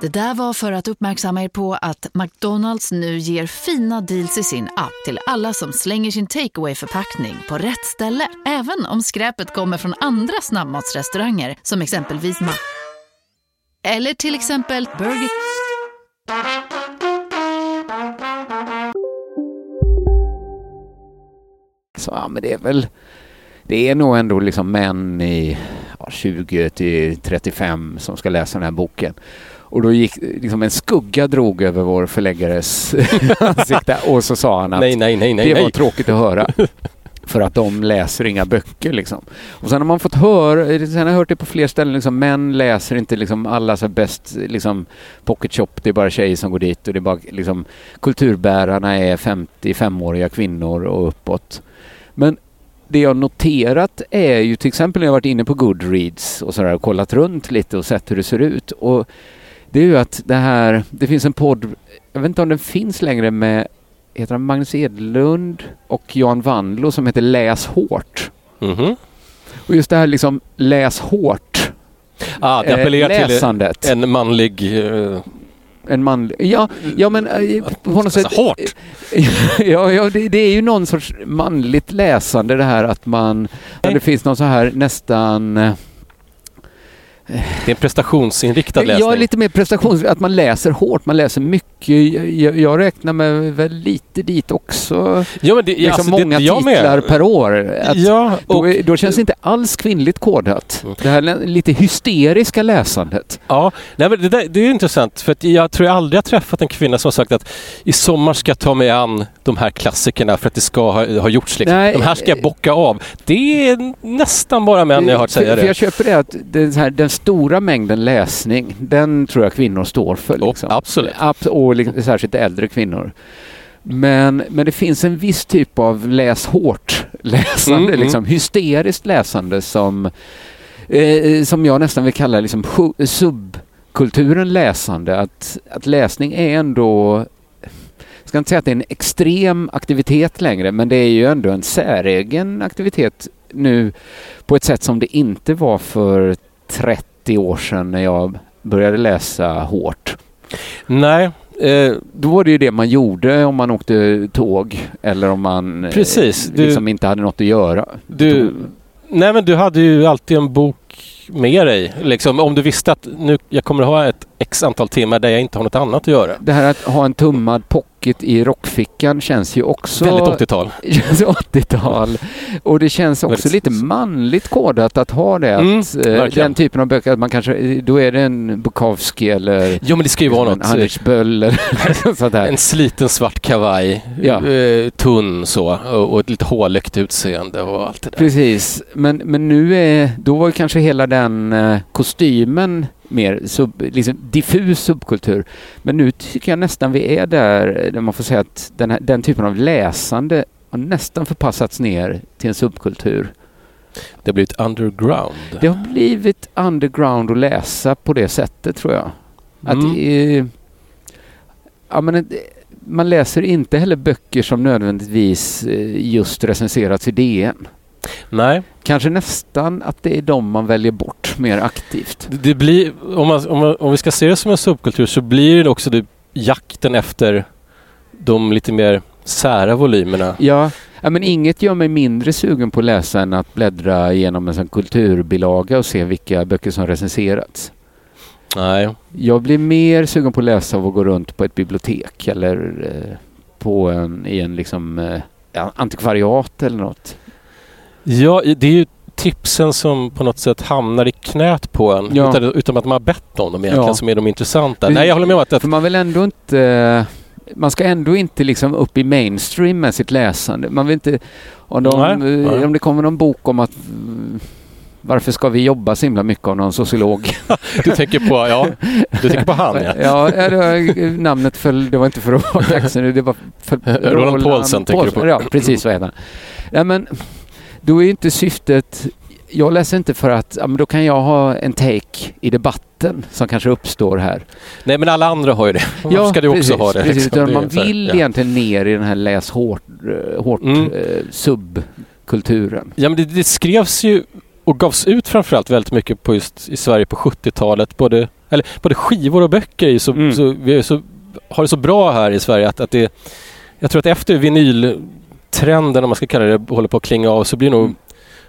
Det där var för att uppmärksamma er på att McDonalds nu ger fina deals i sin app till alla som slänger sin takeaway förpackning på rätt ställe. Även om skräpet kommer från andra snabbmatsrestauranger som exempelvis Ma... Eller till exempel Burger... Så ja, men det är väl... Det är nog ändå liksom män i 20 till 35 som ska läsa den här boken. Och då gick liksom en skugga drog över vår förläggares ansikte och så sa han att nej, nej, nej, det var tråkigt att höra. För att de läser inga böcker liksom. Och sen har man fått höra, sen har jag hört det på fler ställen, liksom, män läser inte liksom alla så bäst, liksom pocket shop, det är bara tjejer som går dit och det är bara liksom kulturbärarna är 55-åriga kvinnor och uppåt. Men det jag noterat är ju till exempel när jag varit inne på Goodreads och sådär och kollat runt lite och sett hur det ser ut. Och det är ju att det här, det finns en podd, jag vet inte om den finns längre med, heter han Magnus Edlund och Jan Wandlo som heter Läs hårt. Mhm. Och just det här liksom läs hårt. Ah, det eh, appellerar läsandet. till en manlig... eh, En man, ja, ja men eh, på något sätt... Alltså, hårt. ja, ja det, det är ju någon sorts manligt läsande det här att man... Det finns någon så här nästan... eh, Det är en prestationsinriktad läsning. Ja, lite mer prestations... Att man läser hårt, man läser mycket. Jag, jag räknar med väl lite dit också. Ja, men det, liksom alltså, det- många jag med. titlar per år. Att Ja, då, är- då känns det inte alls kvinnligt kodat. Det här lite hysteriska läsandet. Ja, nej, men det, där, det är intressant för jag tror jag aldrig har träffat en kvinna som har sagt att i sommar ska jag ta mig an de här klassikerna för att det ska ha, ha gjorts. Liksom. Nej, de här ska jag bocka av. Det är nästan bara män jag har hört säga för, det. För jag köper det att den, här, den stora mängden läsning, den tror jag kvinnor står för. Liksom. absolut. Abs- och liksom, särskilt äldre kvinnor. Men, men det finns en viss typ av läs hårt läsande, Mm, mm. liksom hysteriskt läsande som, eh, som jag nästan vill kalla liksom subkulturen läsande. Att, att läsning är ändå jag ska inte säga att det är en extrem aktivitet längre, men det är ju ändå en säregen aktivitet nu på ett sätt som det inte var för 30 år sedan när jag började läsa hårt. Nej. Eh, Då var det ju det man gjorde om man åkte tåg eller om man eh, Precis, du- liksom inte hade något att göra. Du, nej men du hade ju alltid en bok med dig. Liksom, om du visste att nu, jag kommer att ha ett x antal timmar där jag inte har något annat att göra. Det här att ha en tummad pocket i rockfickan känns ju också... Väldigt 80-tal. känns 80-tal. Och det känns också lite manligt kodat att ha det. Att, Mm, eh, den typen av böcker, att man kanske, då är det en Bukowski eller Jo men det ska ju vara en något. Anders Böll eller sånt där. En sliten svart kavaj, Ja. eh, tunn så och, ett lite hålögt utseende och allt det där. Precis, men, men nu är, då var ju kanske hela den eh, kostymen mer sub, liksom diffus subkultur. Men nu tycker jag nästan vi är där, där man får säga att den, här, den typen av läsande har nästan förpassats ner till en subkultur. Det har blivit underground. Det har blivit underground att läsa på det sättet tror jag. Att Mm. det är- ja, men det- man läser inte heller böcker som nödvändigtvis eh, just recenserats i DN. Nej. Kanske nästan att det är de man väljer bort mer aktivt. Det- blir, om, man, om, man, om vi ska se det som en subkultur så blir det också det, jakten efter de lite mer sära volymerna. Ja, ja, men inget gör mig mindre sugen på att läsa än att bläddra igenom en sån kulturbilaga och se vilka böcker som recenserats. Nej. Jag blir mer sugen på att läsa av att gå runt på ett bibliotek eller eh, på en, i en liksom, eh, antikvariat eller något. Ja, det är ju tipsen som på något sätt hamnar i knät på en Ja. utan, utan att man har bett om dem egentligen Ja. som är de intressanta. Nej, jag håller med om att... För man vill ändå inte... Man ska ändå inte liksom upp i mainstream med sitt läsande. Man vill inte... Om, de, Nej, eh, nej. om det kommer någon bok om att... mm, Varför ska vi jobba så himla mycket av någon sociolog? Du tänker på, ja, du tänker på han ja. ja, det var, namnet föll, det var inte för att vara kaxig, det var för Roland Paulsen tänker du på. Ja, precis så heter han. Ja, men då är inte syftet, jag läser inte för att, ja, men då kan jag ha en take i debatten som kanske uppstår här. Nej, men alla andra har ju det. Varför ska du också precis, ha det? Precis, liksom? utan man här, vill ja. egentligen ner i den här läs hårt, eh, hårt Mm. eh, subkulturen. Ja, men det, det skrevs ju och gavs ut framförallt väldigt mycket på just i Sverige på 70-talet. Både, eller, både skivor och böcker är så, Mm. så, vi är så, har det så bra här i Sverige att, att det... Jag tror att efter vinyltrenden, om man ska kalla det, håller på att klinga av så blir nog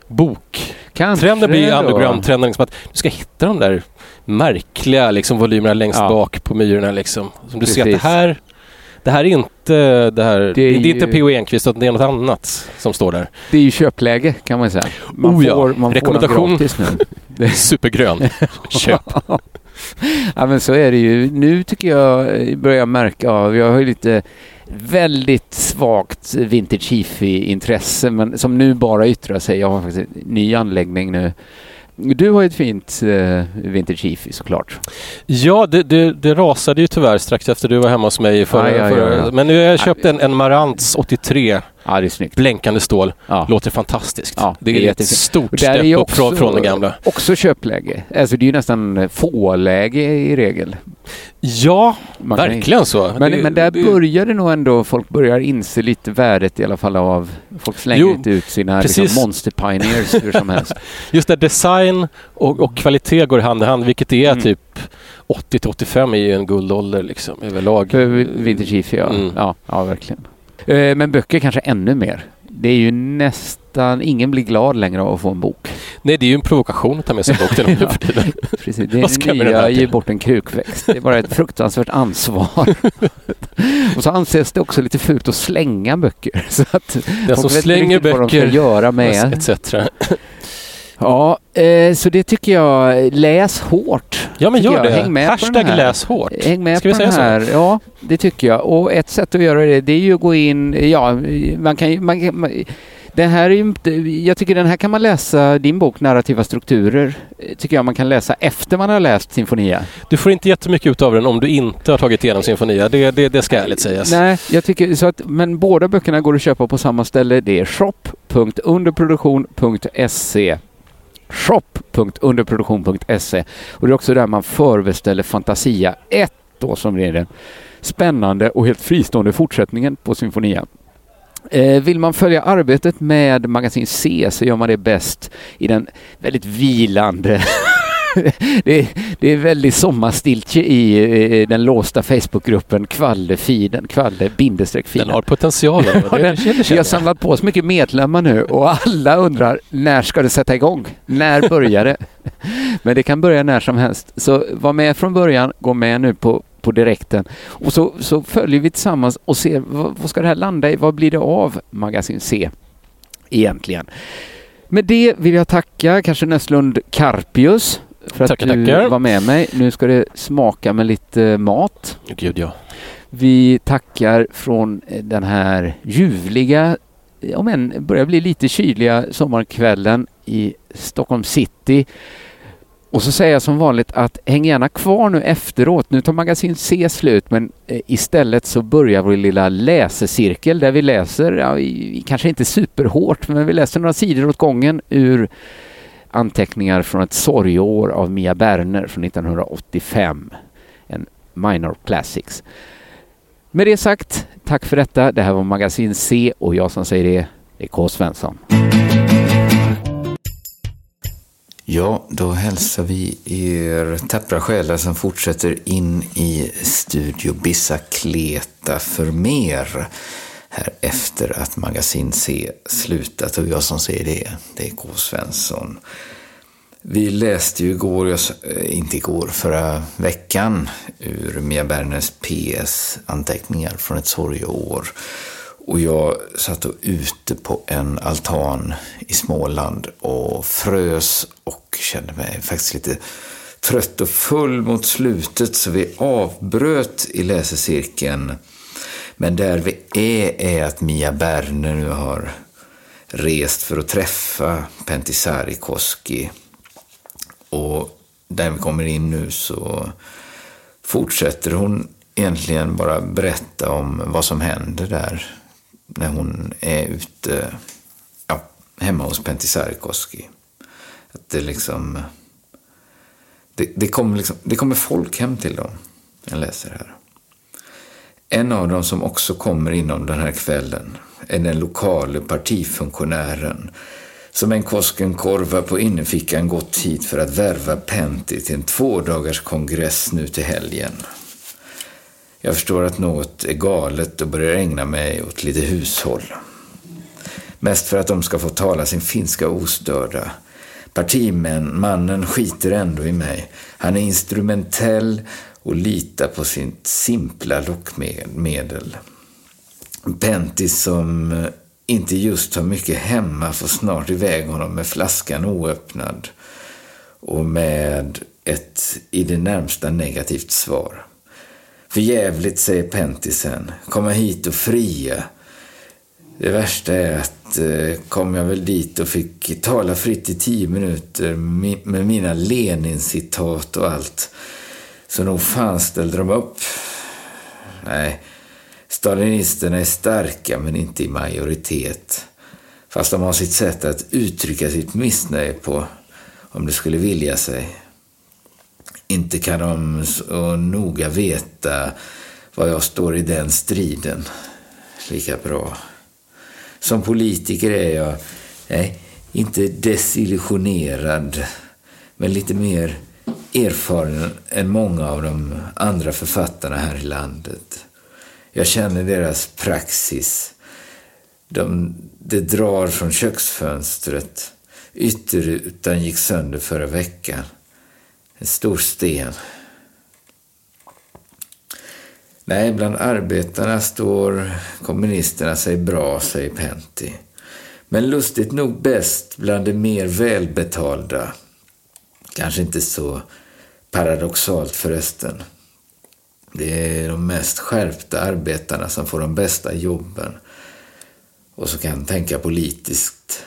bok... Kanske Trenden blir underground-trenden. Liksom att du ska hitta de där märkliga liksom, volymerna längst Ja. bak på myrorna. Liksom. Som du ser att det Precis. här, det här är inte det här. Det Det är, är inte ju- P.O. Enquist utan det är något annat som står där. Det är ju köpläge kan man säga. Man Oh ja, får, man rekommendation. Får Supergrön. Köp. ja men så är det ju. Nu tycker jag eh, börjar jag märka av, jag har ju lite väldigt svagt vintage hifi-intresse men som nu bara yttrar sig. Jag har faktiskt en ny anläggning nu. Du har ju ett fint eh, vintage hifi såklart. Ja, det, det, det rasade ju tyvärr strax efter du var hemma hos mig förra, Aj, aj, aj, förra. Men nu har jag köpt en, en Marantz 83 Ja, det är snyggt. blänkande stål. Ja. Låter fantastiskt. Ja, det det är är ett stort är steg upp från, från den gamla. Också köpläge. Alltså det är ju nästan fåläge i regel. Ja, Man kan- verkligen så. Men, Det- men där det- börjar det nog ändå, folk börjar inse lite värdet i alla fall av, folk slänger Jo, inte ut sina precis. liksom, monster pioneers hur som helst. Just det, design och, och kvalitet går hand i hand, vilket är Mm. typ 80 till 85 är ju en guldålder liksom överlag. För vintage ja. Mm. ja. Ja, verkligen. Eh, Men böcker kanske ännu mer. Det är ju nästan, ingen blir glad längre av att få en bok. Nej, det är ju en provokation att ta med sig en bok till någon tiden. Precis, det är nya ge bort en krukväxt. Det är bara ett fruktansvärt ansvar. och så anses det också lite fult att slänga böcker. Så att Den som slänger böcker göra med. etc. Ja, eh, så det tycker jag, läs hårt. Ja, men gör jag. det. Häng med Hashtag den läs hårt. Häng med Ska vi på den säga här. så? Ja, det tycker jag. Och ett sätt att göra det, det är ju att gå in, ja, man kan man, man, den här är jag tycker den här kan man läsa, din bok Narrativa strukturer, tycker jag man kan läsa efter man har läst Sinfonia. Du får inte jättemycket ut av den om du inte har tagit igenom Sinfonia. Det, det, det ska ärligt sägas. Nej, jag tycker så att, men båda böckerna går att köpa på samma ställe. Det är shop.underproduktion.se shop.underproduktion.se och det är också där man förbeställer Fantasia 1 då som är den spännande och helt fristående fortsättningen på Symfonia. Eh, vill man följa arbetet med Magasin C så gör man det bäst i den väldigt vilande det, är, det är väldigt sommarstiltje i den låsta Facebookgruppen Kvalle-feeden, Kvalle-feeden. Den har potentialen. Ja, den, vi har jag. samlat på oss mycket medlemmar nu och alla undrar när ska det sätta igång? När börjar det? Men det kan börja när som helst. Så var med från början, gå med nu på, på direkten och så, så följer vi tillsammans och ser vad, vad ska det här landa i? Vad blir det av Magasin C egentligen? Med det vill jag tacka kanske Näslund Carpius för att Tackar, du tackar. var med mig. Nu ska det smaka med lite mat. Gud ja. Vi tackar från eh, den här ljuvliga, om än börjar bli lite kyliga sommarkvällen i Stockholm city. Och så säger jag som vanligt att häng gärna kvar nu efteråt. Nu tar magasin C slut men eh, istället så börjar vår lilla läsecirkel där vi läser, ja, kanske inte superhårt, men vi läser några sidor åt gången ur anteckningar från ett sorgeår av Mia Berner från 1985. En minor classics. Med det sagt, tack för detta. Det här var Magasin C och jag som säger det, det är K. Svensson. Ja, då hälsar vi er tappra själar som fortsätter in i Studio Bicicleta för mer här efter att Magasin C slutat och jag som säger det, det är K. Svensson. Vi läste ju igår, eh, inte igår, förra veckan ur Mia Berners PS anteckningar från ett sorgeår. Och jag satt och ute på en altan i Småland och frös och kände mig faktiskt lite trött och full mot slutet så vi avbröt i läsecirkeln. Men där vi är är att Mia Berner nu har rest för att träffa Pentti Sarikoski. Och där vi kommer in nu så fortsätter hon egentligen bara berätta om vad som händer där när hon är ute ja, hemma hos Pentti Sarikoski. Att det liksom... Det, det, kommer liksom, det kommer folk hem till dem. Jag läser här. En av dem som också kommer inom den här kvällen är den lokale partifunktionären som en Koskenkorva på innerfickan gått hit för att värva Pentti till en tvådagars kongress nu till helgen. Jag förstår att något är galet och börjar ägna mig åt lite hushåll. Mest för att de ska få tala sin finska ostörda. Partimannen skiter ändå i mig. Han är instrumentell och lita på sitt simpla lockmedel. Pentti som eh, inte just har mycket hemma får snart iväg honom med flaskan oöppnad och med ett i det närmsta negativt svar. För jävligt, säger Pentti sen. Komma hit och fria. Det värsta är att eh, kom jag väl dit och fick tala fritt i tio minuter med mina Lenin-citat och allt. Så nog fan ställde de upp. Nej, stalinisterna är starka men inte i majoritet. Fast de har sitt sätt att uttrycka sitt missnöje på, om det skulle vilja sig. Inte kan de så noga veta var jag står i den striden. Lika bra. Som politiker är jag, nej, inte desillusionerad, men lite mer erfaren än många av de andra författarna här i landet. Jag känner deras praxis. De, det drar från köksfönstret. Ytterrutan gick sönder förra veckan. En stor sten. Nej, bland arbetarna står kommunisterna sig bra, säger Pentti. Men lustigt nog bäst bland de mer välbetalda. Kanske inte så paradoxalt förresten. Det är de mest skärpta arbetarna som får de bästa jobben och som kan tänka politiskt.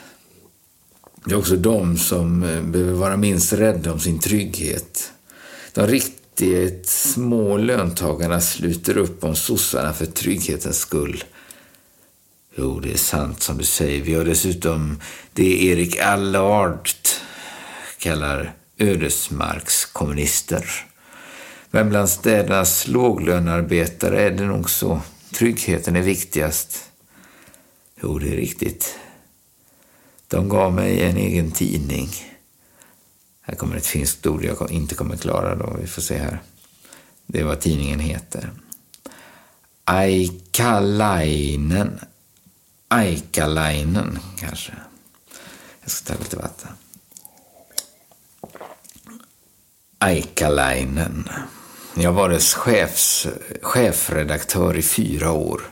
Det är också de som eh, behöver vara minst rädda om sin trygghet. De riktigt små löntagarna sluter upp om sossarna för trygghetens skull. Jo, det är sant som du säger. Vi har dessutom det Erik Allard kallar ödesmarkskommunister. Men bland städernas låglönarbetare är det nog så. Tryggheten är viktigast. Jo, det är riktigt. De gav mig en egen tidning. Här kommer ett finskt ord jag inte kommer klara då. Vi får se här. Det är vad tidningen heter. Aikalainen. Aikalainen, kanske. Jag ska ta lite vatten. Aikalainen. Jag var dess chefs, chefredaktör i fyra år.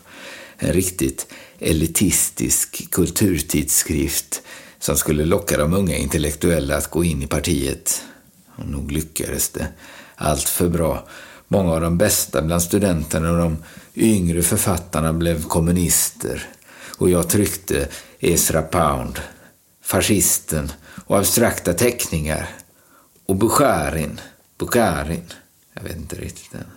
En riktigt elitistisk kulturtidskrift som skulle locka de unga intellektuella att gå in i partiet. Och nog lyckades det. Allt för bra. Många av de bästa bland studenterna och de yngre författarna blev kommunister. Och jag tryckte Ezra Pound, Fascisten och abstrakta teckningar. Och Bukharin, Bukharin, jag vet inte riktigt än.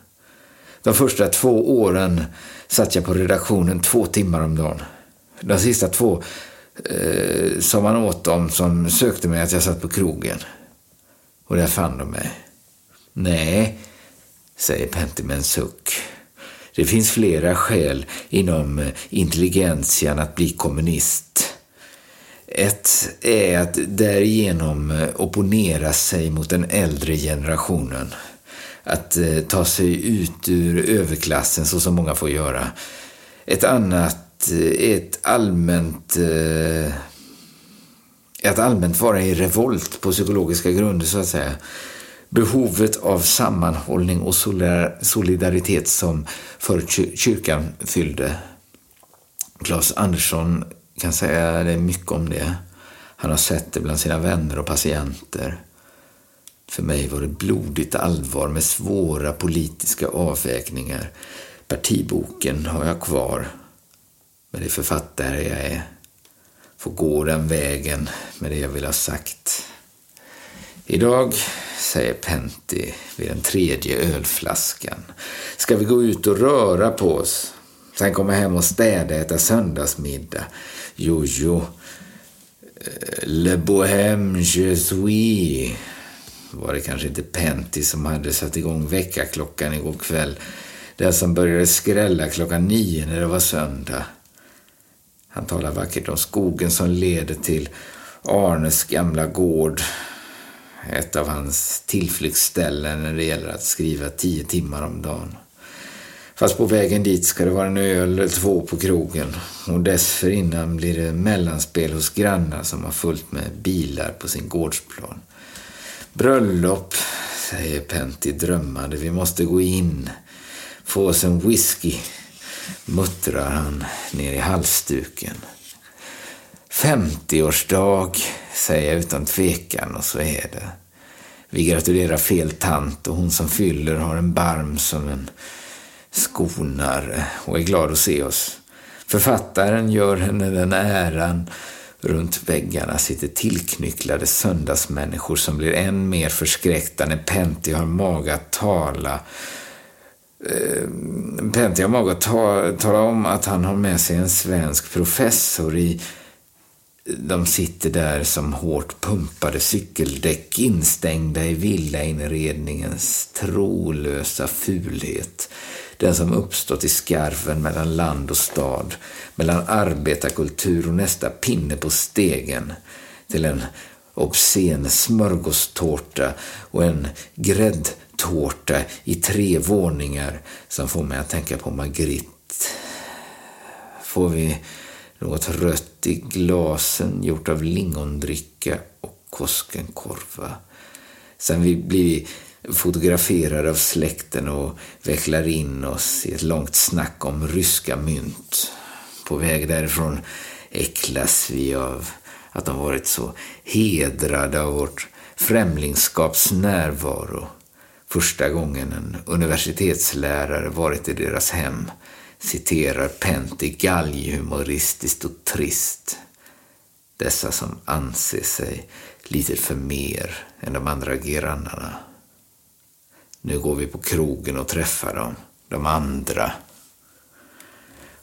De första två åren satt jag på redaktionen två timmar om dagen. De sista två eh, sa man åt dem som sökte mig att jag satt på krogen. Och där fann de mig. Nej, säger Pentti med en suck. Det finns flera skäl inom intelligentian att bli kommunist. Ett är att därigenom eh, opponera sig mot den äldre generationen att eh, ta sig ut ur överklassen så som många får göra. Ett annat eh, är ett allmänt att allmänt vara i revolt på psykologiska grunder så att säga. Behovet av sammanhållning och solidaritet som för kyrkan fyllde. Claes Andersson kan säga det mycket om det. Han har sett det bland sina vänner och patienter. För mig var det blodigt allvar med svåra politiska avvägningar. Partiboken har jag kvar. Men det är författare jag är. Får gå den vägen med det jag vill ha sagt. Idag, säger Pentti vid den tredje ölflaskan, ska vi gå ut och röra på oss. Sen komma hem och städa, äta söndagsmiddag. Jo, jo. Eh, Le Bohème je suis var det kanske inte Pentti som hade satt igång väckarklockan igår kväll. Den som började skrälla klockan nio när det var söndag. Han talar vackert om skogen som leder till Arnes gamla gård. Ett av hans tillflyktsställen när det gäller att skriva tio timmar om dagen. Fast på vägen dit ska det vara en öl eller två på krogen. Och dessförinnan blir det mellanspel hos grannar som har fullt med bilar på sin gårdsplan. Bröllop, säger Pentti drömmande. Vi måste gå in. Få oss en whisky, muttrar han ner i halsduken. 50-årsdag, säger jag utan tvekan och så är det. Vi gratulerar fel tant och hon som fyller har en barm som en skonare och är glad att se oss. Författaren gör henne den äran. Runt väggarna sitter tillknycklade söndagsmänniskor som blir än mer förskräckta när Pentti har mage att tala. Eh, Pentti har mage att ta, tala om att han har med sig en svensk professor i de sitter där som hårt pumpade cykeldäck instängda i villainredningens trolösa fulhet den som uppstått i skarven mellan land och stad, mellan arbetarkultur och nästa pinne på stegen, till en obscen smörgåstårta och en gräddtårta i tre våningar som får mig att tänka på Margrit. Får vi något rött i glasen gjort av lingondricka och Koskenkorva. Sen vi blir fotograferar av släkten och vecklar in oss i ett långt snack om ryska mynt. På väg därifrån äcklas vi av att de varit så hedrade av vårt främlingskaps närvaro. Första gången en universitetslärare varit i deras hem citerar Pentti galghumoristiskt och trist. Dessa som anser sig lite för mer än de andra grannarna. Nu går vi på krogen och träffar dem, de andra.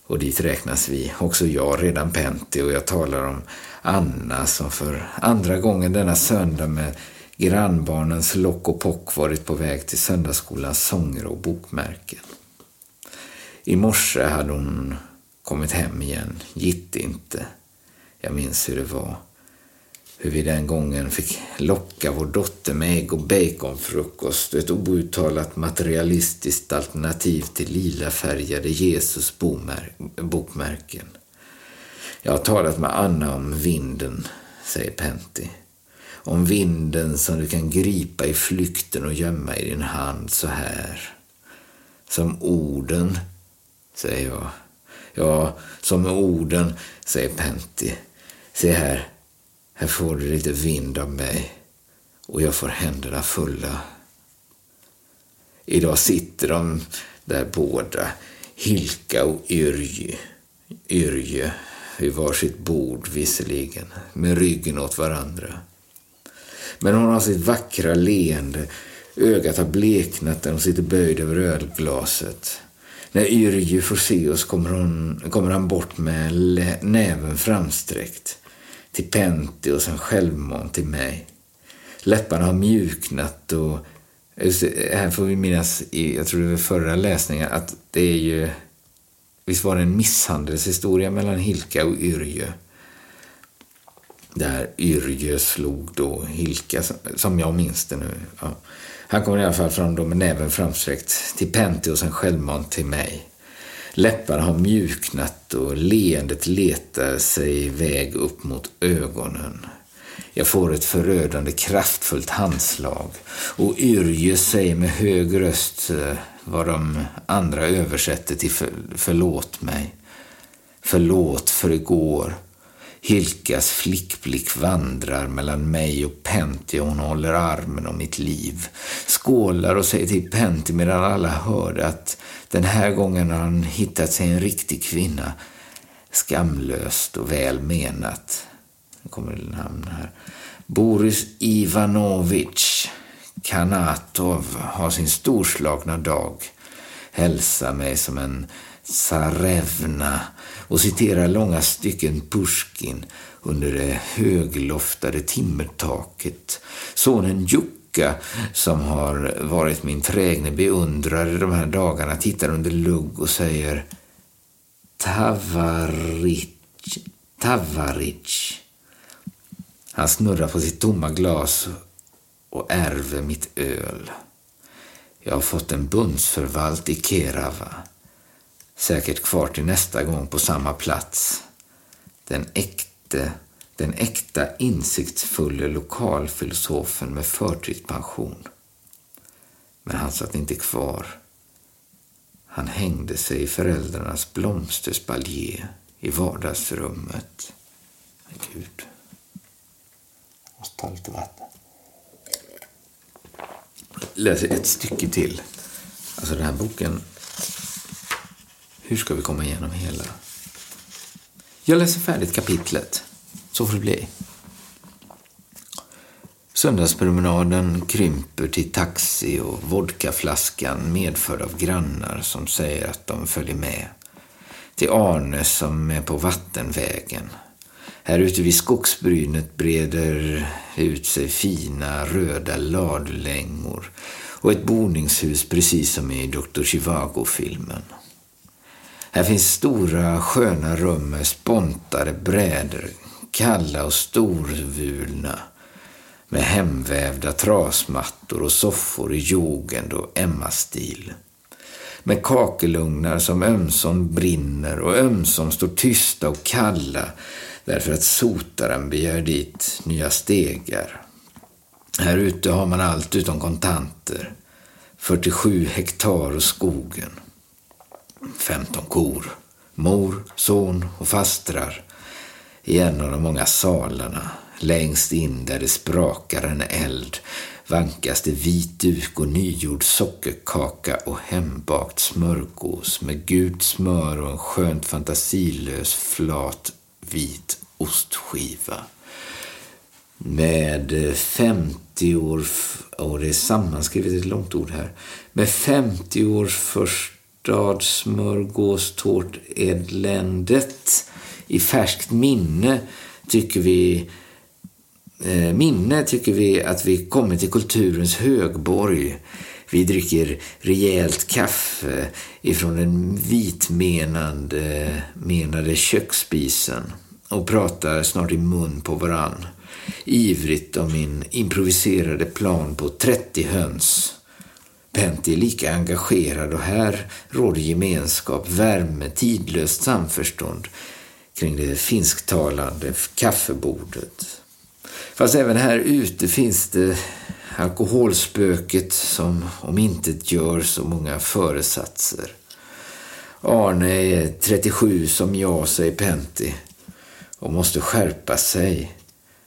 Och dit räknas vi, också jag, redan Pentti och jag talar om Anna som för andra gången denna söndag med grannbarnens lock och pock varit på väg till söndagsskolans sånger och bokmärken. I morse hade hon kommit hem igen, gitt inte. Jag minns hur det var hur vi den gången fick locka vår dotter med ägg och baconfrukost och ett outtalat materialistiskt alternativ till lilafärgade Jesus bokmärken. Jag har talat med Anna om vinden, säger Pentti. Om vinden som du kan gripa i flykten och gömma i din hand så här. Som orden, säger jag. Ja, som orden, säger Pentti. Se här, här får du lite vind av mig och jag får händerna fulla. Idag sitter de där båda, Hilka och Yrje, Yrje vid varsitt bord visserligen, med ryggen åt varandra. Men hon har sitt vackra leende, ögat har bleknat när hon sitter böjd över ölglaset. När Yrje får se oss kommer, hon, kommer han bort med näven framsträckt till Pentti och sen självmant till mig. Läpparna har mjuknat och här får vi minnas, i, jag tror det var förra läsningen, att det är ju, visst var det en misshandelshistoria mellan Hilka och Yrjö. Där Yrjö slog då Hilka, som jag minns det nu. Ja. Han kommer i alla fall fram då med näven framsträckt till Pentti och sen självmant till mig. Läpparna har mjuknat och leendet letar sig väg upp mot ögonen. Jag får ett förödande kraftfullt handslag och Yrje säger med hög röst eh, vad de andra översätter till för, förlåt mig. Förlåt för igår. Hilkas flickblick vandrar mellan mig och Pentti och hon håller armen om mitt liv. Skålar och säger till Pentti medan alla hörde att den här gången har han hittat sig en riktig kvinna. Skamlöst och väl menat. Nu kommer det namn här. Boris Ivanovich Kanatov har sin storslagna dag. Hälsa mig som en tsarevna och citerar långa stycken Pushkin under det högloftade timmertaket. Sonen Jukka, som har varit min trägne beundrare de här dagarna, tittar under lugg och säger Tavaric, Tavaric. Han snurrar på sitt tomma glas och ärver mitt öl. Jag har fått en bundsförvalt i Kerava. Säkert kvar till nästa gång på samma plats. Den äkte, den äkta insiktsfulla lokalfilosofen med förtidspension. Men han satt inte kvar. Han hängde sig i föräldrarnas blomsterspaljer i vardagsrummet. Gud. Jag måste ta lite vatten. Läser ett stycke till. Alltså den här boken. Hur ska vi komma igenom hela? Jag läser färdigt kapitlet. Så får det bli. Söndagspromenaden krymper till taxi och vodkaflaskan medförd av grannar som säger att de följer med. Till Arne som är på vattenvägen. Här ute vid skogsbrynet breder ut sig fina röda ladlängor och ett boningshus precis som i Dr. Chivago-filmen. Här finns stora sköna rum med spontade brädor, kalla och storvulna med hemvävda trasmattor och soffor i jugend och Emma-stil. Med kakelugnar som ömsom brinner och ömsom står tysta och kalla därför att sotaren begär dit nya stegar. Här ute har man allt utom kontanter. 47 hektar och skogen. 15 kor. Mor, son och fastrar i en av de många salarna. Längst in där det sprakar en eld vankas det vit duk och nygjord sockerkaka och hembakt smörgås med gult smör och en skönt fantasilös flat vit ostskiva. Med 50 år, och det är sammanskrivet ett långt ord här, med 50 års förstadssmörgåstårteländet i färskt minne tycker vi eh, minne tycker vi att vi kommit till kulturens högborg. Vi dricker rejält kaffe ifrån den vitmenande menade köksspisen och pratar snart i mun på varann. Ivrigt om min improviserade plan på 30 höns. Pentti är lika engagerad och här råder gemenskap, värme, tidlöst samförstånd kring det finsktalande kaffebordet. Fast även här ute finns det alkoholspöket som om inte gör så många föresatser. Arne är 37 som jag, säger Pentti, och måste skärpa sig.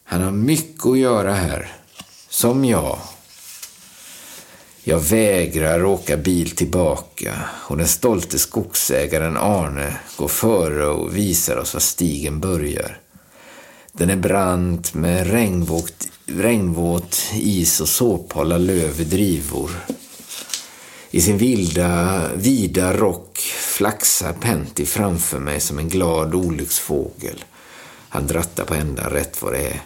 Han har mycket att göra här, som jag. Jag vägrar åka bil tillbaka och den stolte skogsägaren Arne går före och visar oss var stigen börjar. Den är brant med regnvåt, regnvåt is och såphålla löv i drivor. I sin vilda, vida rock flaxar Pentti framför mig som en glad olycksfågel. Han drattar på ända rätt vad det är.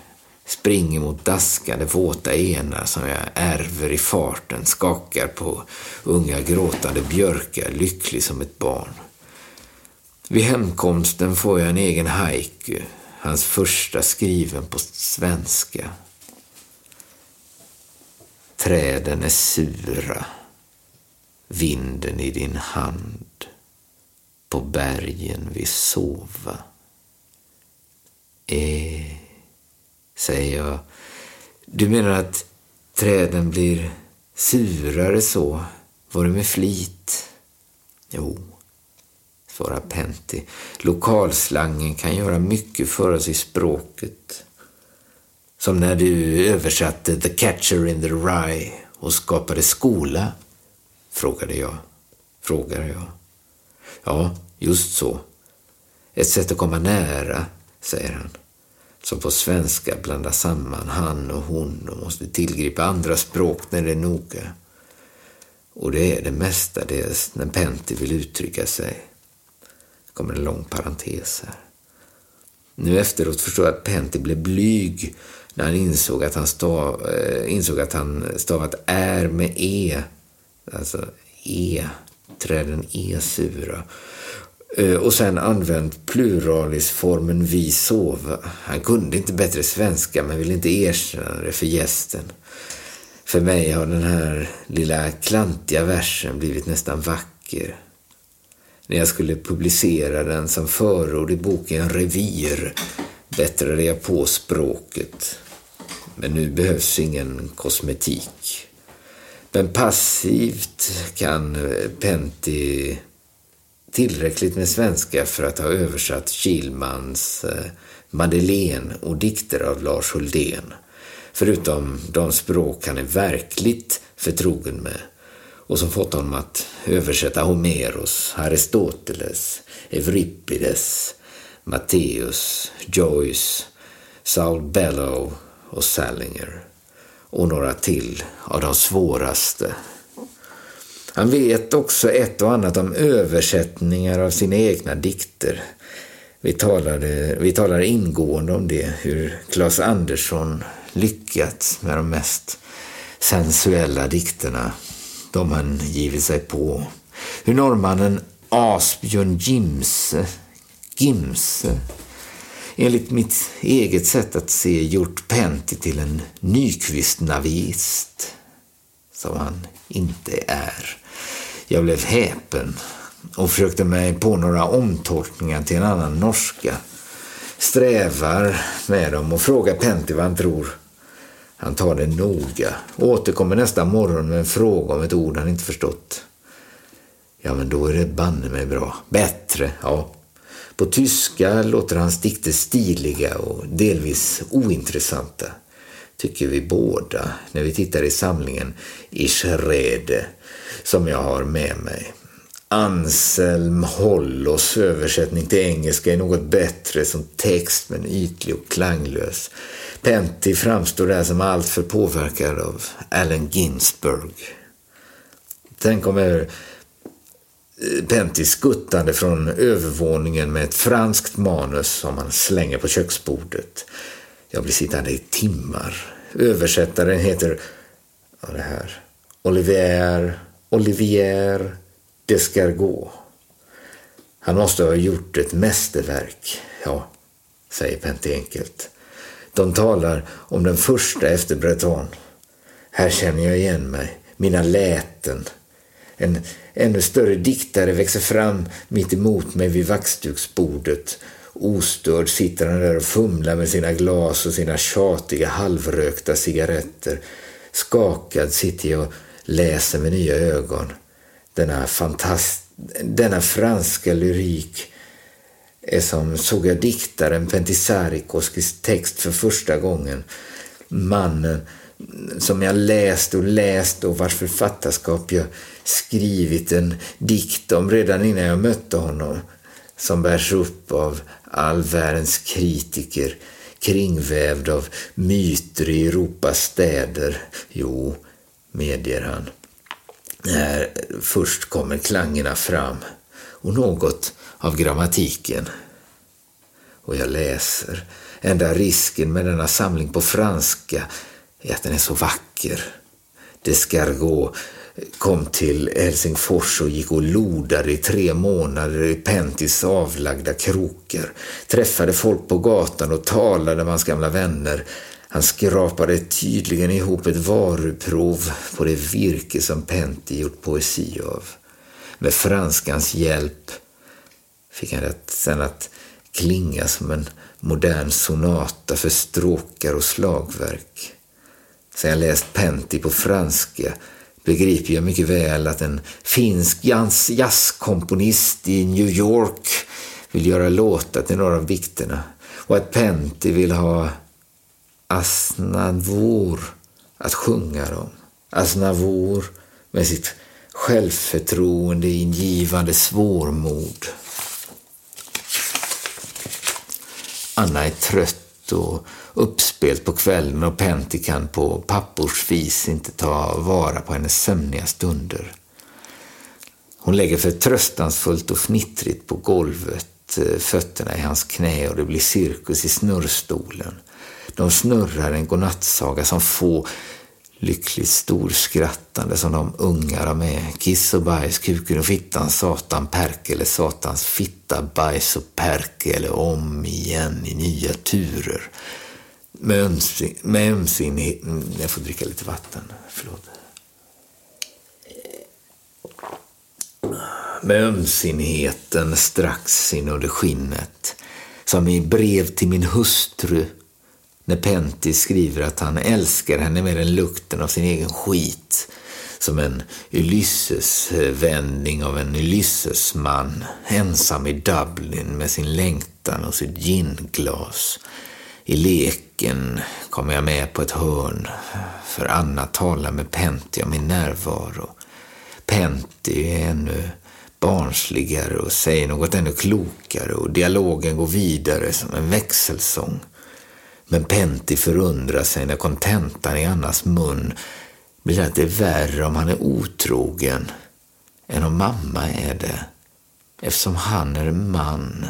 Springer mot daskande våta enar som jag ärver i farten, skakar på unga gråtande björkar, lycklig som ett barn. Vid hemkomsten får jag en egen haiku, hans första skriven på svenska. Träden är sura, vinden i din hand, på bergen vi sova. Eh, säger jag. Du menar att träden blir surare så? Var det med flit? Jo, svarar Pentti. Lokalslangen kan göra mycket för oss i språket. Som när du översatte The Catcher in the Rye och skapade skola, frågade jag. Frågar jag. Ja, just så. Ett sätt att komma nära, säger han. Som på svenska blandar samman han och hon och måste tillgripa andra språk när det är noga. Och det är det mestadels när Pentti vill uttrycka sig. Det kommer en lång parentes här. Nu efteråt förstår jag att Pentti blev blyg när han insåg att han, stav, eh, insåg att han stavat är med e. Alltså e, träden e-sura. Eh, och sen använt pluralisformen vi sova. Han kunde inte bättre svenska men ville inte erkänna det för gästen. För mig har den här lilla klantiga versen blivit nästan vacker. När jag skulle publicera den som förord i boken Revir bättrade jag på språket. Men nu behövs ingen kosmetik. Men passivt kan Pentti tillräckligt med svenska för att ha översatt Kilmans eh, Madeleine och dikter av Lars Huldén. Förutom de språk han är verkligt förtrogen med och som fått honom att översätta Homeros, Aristoteles, Euripides, Matteus, Joyce, Saul Bellow och Salinger och några till av de svåraste. Han vet också ett och annat om översättningar av sina egna dikter. Vi talade, vi talade ingående om det, hur Claes Andersson lyckats med de mest sensuella dikterna de han givit sig på. Hur norrmannen Asbjörn Gimse, Gimse enligt mitt eget sätt att se gjort Pentti till en Nyqvist-navist, som han inte är. Jag blev häpen och försökte mig på några omtolkningar till en annan norska. Strävar med dem och frågar Pentti vad han tror. Han tar det noga och återkommer nästa morgon med en fråga om ett ord han inte förstått. Ja, men då är det banne mig bra. Bättre, ja. På tyska låter hans dikter stiliga och delvis ointressanta, tycker vi båda när vi tittar i samlingen Ich Rede som jag har med mig. Anselm Hollos översättning till engelska är något bättre som text men ytlig och klanglös. Pentti framstår där som alltför påverkad av Allen Ginsberg. Sen kommer eh, Pentti skuttande från övervåningen med ett franskt manus som han slänger på köksbordet. Jag blir sittande i timmar. Översättaren heter, ja det här, Olivier, Olivier Descargot. Han måste ha gjort ett mästerverk, ja, säger Pente enkelt. De talar om den första efter Breton. Här känner jag igen mig, mina läten. En ännu större diktare växer fram mitt emot mig vid vaxduksbordet. Ostörd sitter han där och fumlar med sina glas och sina tjatiga halvrökta cigaretter. Skakad sitter jag och läser med nya ögon. Denna, fantast denna franska lyrik är som såg jag diktaren Pentisarikoskis text för första gången. Mannen som jag läst och läst och vars författarskap jag skrivit en dikt om redan innan jag mötte honom som bärs upp av all världens kritiker kringvävd av myter i Europas städer. Jo, medger han. När först kommer klangerna fram och något av grammatiken. Och jag läser. Enda risken med denna samling på franska är att den är så vacker. Descargot kom till Helsingfors och gick och lodade i tre månader i Pentis avlagda krokar. Träffade folk på gatan och talade med hans gamla vänner. Han skrapade tydligen ihop ett varuprov på det virke som Pentti gjort poesi av. Med franskans hjälp fick han det sen att klinga som en modern sonata för stråkar och slagverk. Sen jag läst Pentti på franska begriper jag mycket väl att en finsk jazz- jazzkomponist i New York vill göra låtar till några av dikterna och att Pentti vill ha Asnavor att sjunga dem. Asnavor med sitt självförtroende, ingivande svårmod. Anna är trött och uppspelt på kvällen och Pentti kan på pappors vis inte ta vara på hennes sömniga stunder. Hon lägger förtröstansfullt och fnittrigt på golvet, eh, fötterna i hans knä och det blir cirkus i snurrstolen. De snurrar en godnattsaga som få lyckligt storskrattande som de ungar har med. Kiss och bajs, kuken och fittan, satan, perkele, satans fitta, bajs och perkele om igen i nya turer. Med, ömsin, med ömsinhet... Mm, jag får dricka lite vatten. Förlåt. Med ömsinheten strax inunder skinnet. Som i brev till min hustru när Pentti skriver att han älskar henne mer än lukten av sin egen skit. Som en Ulysses-vändning av en Ulysses-man ensam i Dublin med sin längtan och sitt ginglas. I leken kommer jag med på ett hörn för Anna talar med Pentti om min närvaro. Pentti är ännu barnsligare och säger något ännu klokare och dialogen går vidare som en växelsång. Men Pentti förundrar sig när kontentan i Annas mun blir att det är värre om han är otrogen än om mamma är det. Eftersom han är man.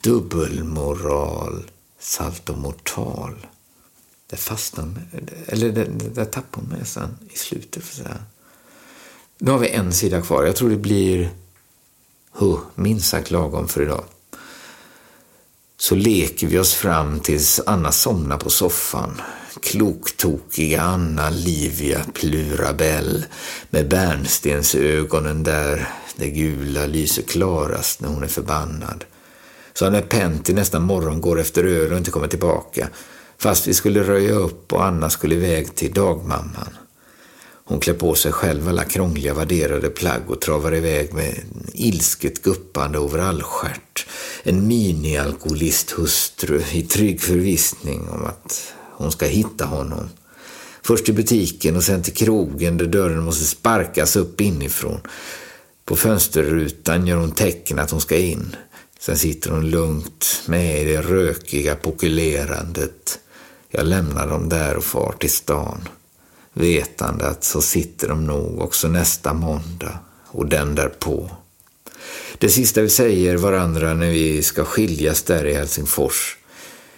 Dubbelmoral, saltomortal. Det fastnar, eller det, det, det tappar hon med sen i slutet. För så här. Nu har vi en sida kvar. Jag tror det blir huh, minst sagt lagom för idag så leker vi oss fram tills Anna somnar på soffan. Kloktokiga Anna Livia Plurabell med bärnstensögonen där det gula lyser klarast när hon är förbannad. Så när Pentti nästa morgon går efter öl och inte kommer tillbaka fast vi skulle röja upp och Anna skulle iväg till dagmamman. Hon klär på sig själv alla krångliga vadderade plagg och travar iväg med en ilsket guppande overallstjärt. En mini-alkoholisthustru i trygg förvissning om att hon ska hitta honom. Först till butiken och sen till krogen där dörren måste sparkas upp inifrån. På fönsterrutan gör hon tecken att hon ska in. Sen sitter hon lugnt med i det rökiga pokulerandet. Jag lämnar dem där och far till stan vetande att så sitter de nog också nästa måndag och den därpå. Det sista vi säger varandra när vi ska skiljas där i Helsingfors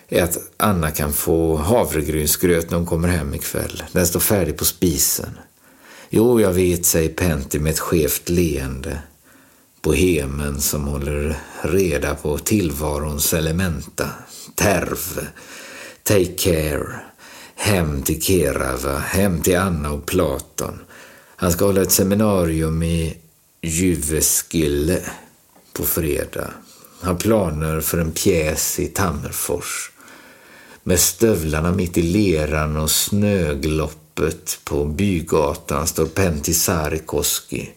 är att Anna kan få havregrynsgröt när hon kommer hem ikväll. Den står färdig på spisen. Jo, jag vet, säger Pentti med ett skevt leende. Bohemen som håller reda på tillvarons elementa. Terv. Take care hem till Kerava, hem till Anna och Platon. Han ska hålla ett seminarium i Jyväskylä på fredag. Har planer för en pjäs i Tammerfors. Med stövlarna mitt i leran och öppet på bygatan står Pentti Koski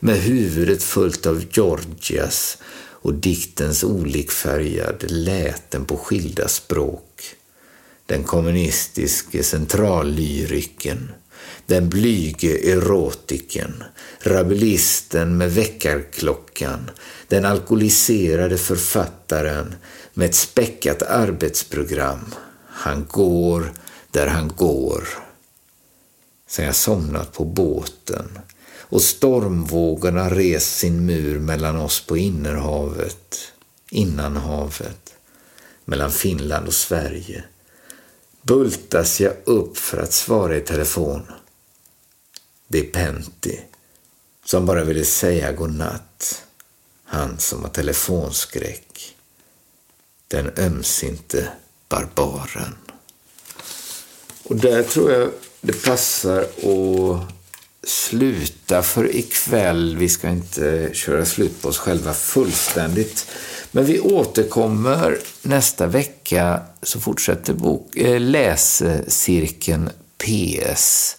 med huvudet fullt av Georgias och diktens olikfärgade läten på skilda språk den kommunistiske centrallyriken, den blyge erotiken, rabelisten med väckarklockan, den alkoholiserade författaren med ett späckat arbetsprogram. Han går där han går. Sen jag somnat på båten och stormvågorna rest sin mur mellan oss på innerhavet, innanhavet, mellan Finland och Sverige bultas jag upp för att svara i telefon. Det är Pentti som bara ville säga godnatt. Han som har telefonskräck. Den ömsinte barbaren. Och där tror jag det passar att sluta för ikväll. Vi ska inte köra slut på oss själva fullständigt. Men vi återkommer nästa vecka så fortsätter bok, äh, läscirkeln PS.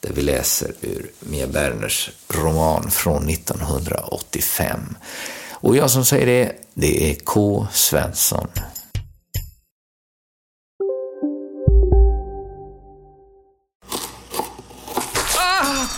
där vi läser ur Mia Berners roman från 1985. Och jag som säger det, det är K. Svensson.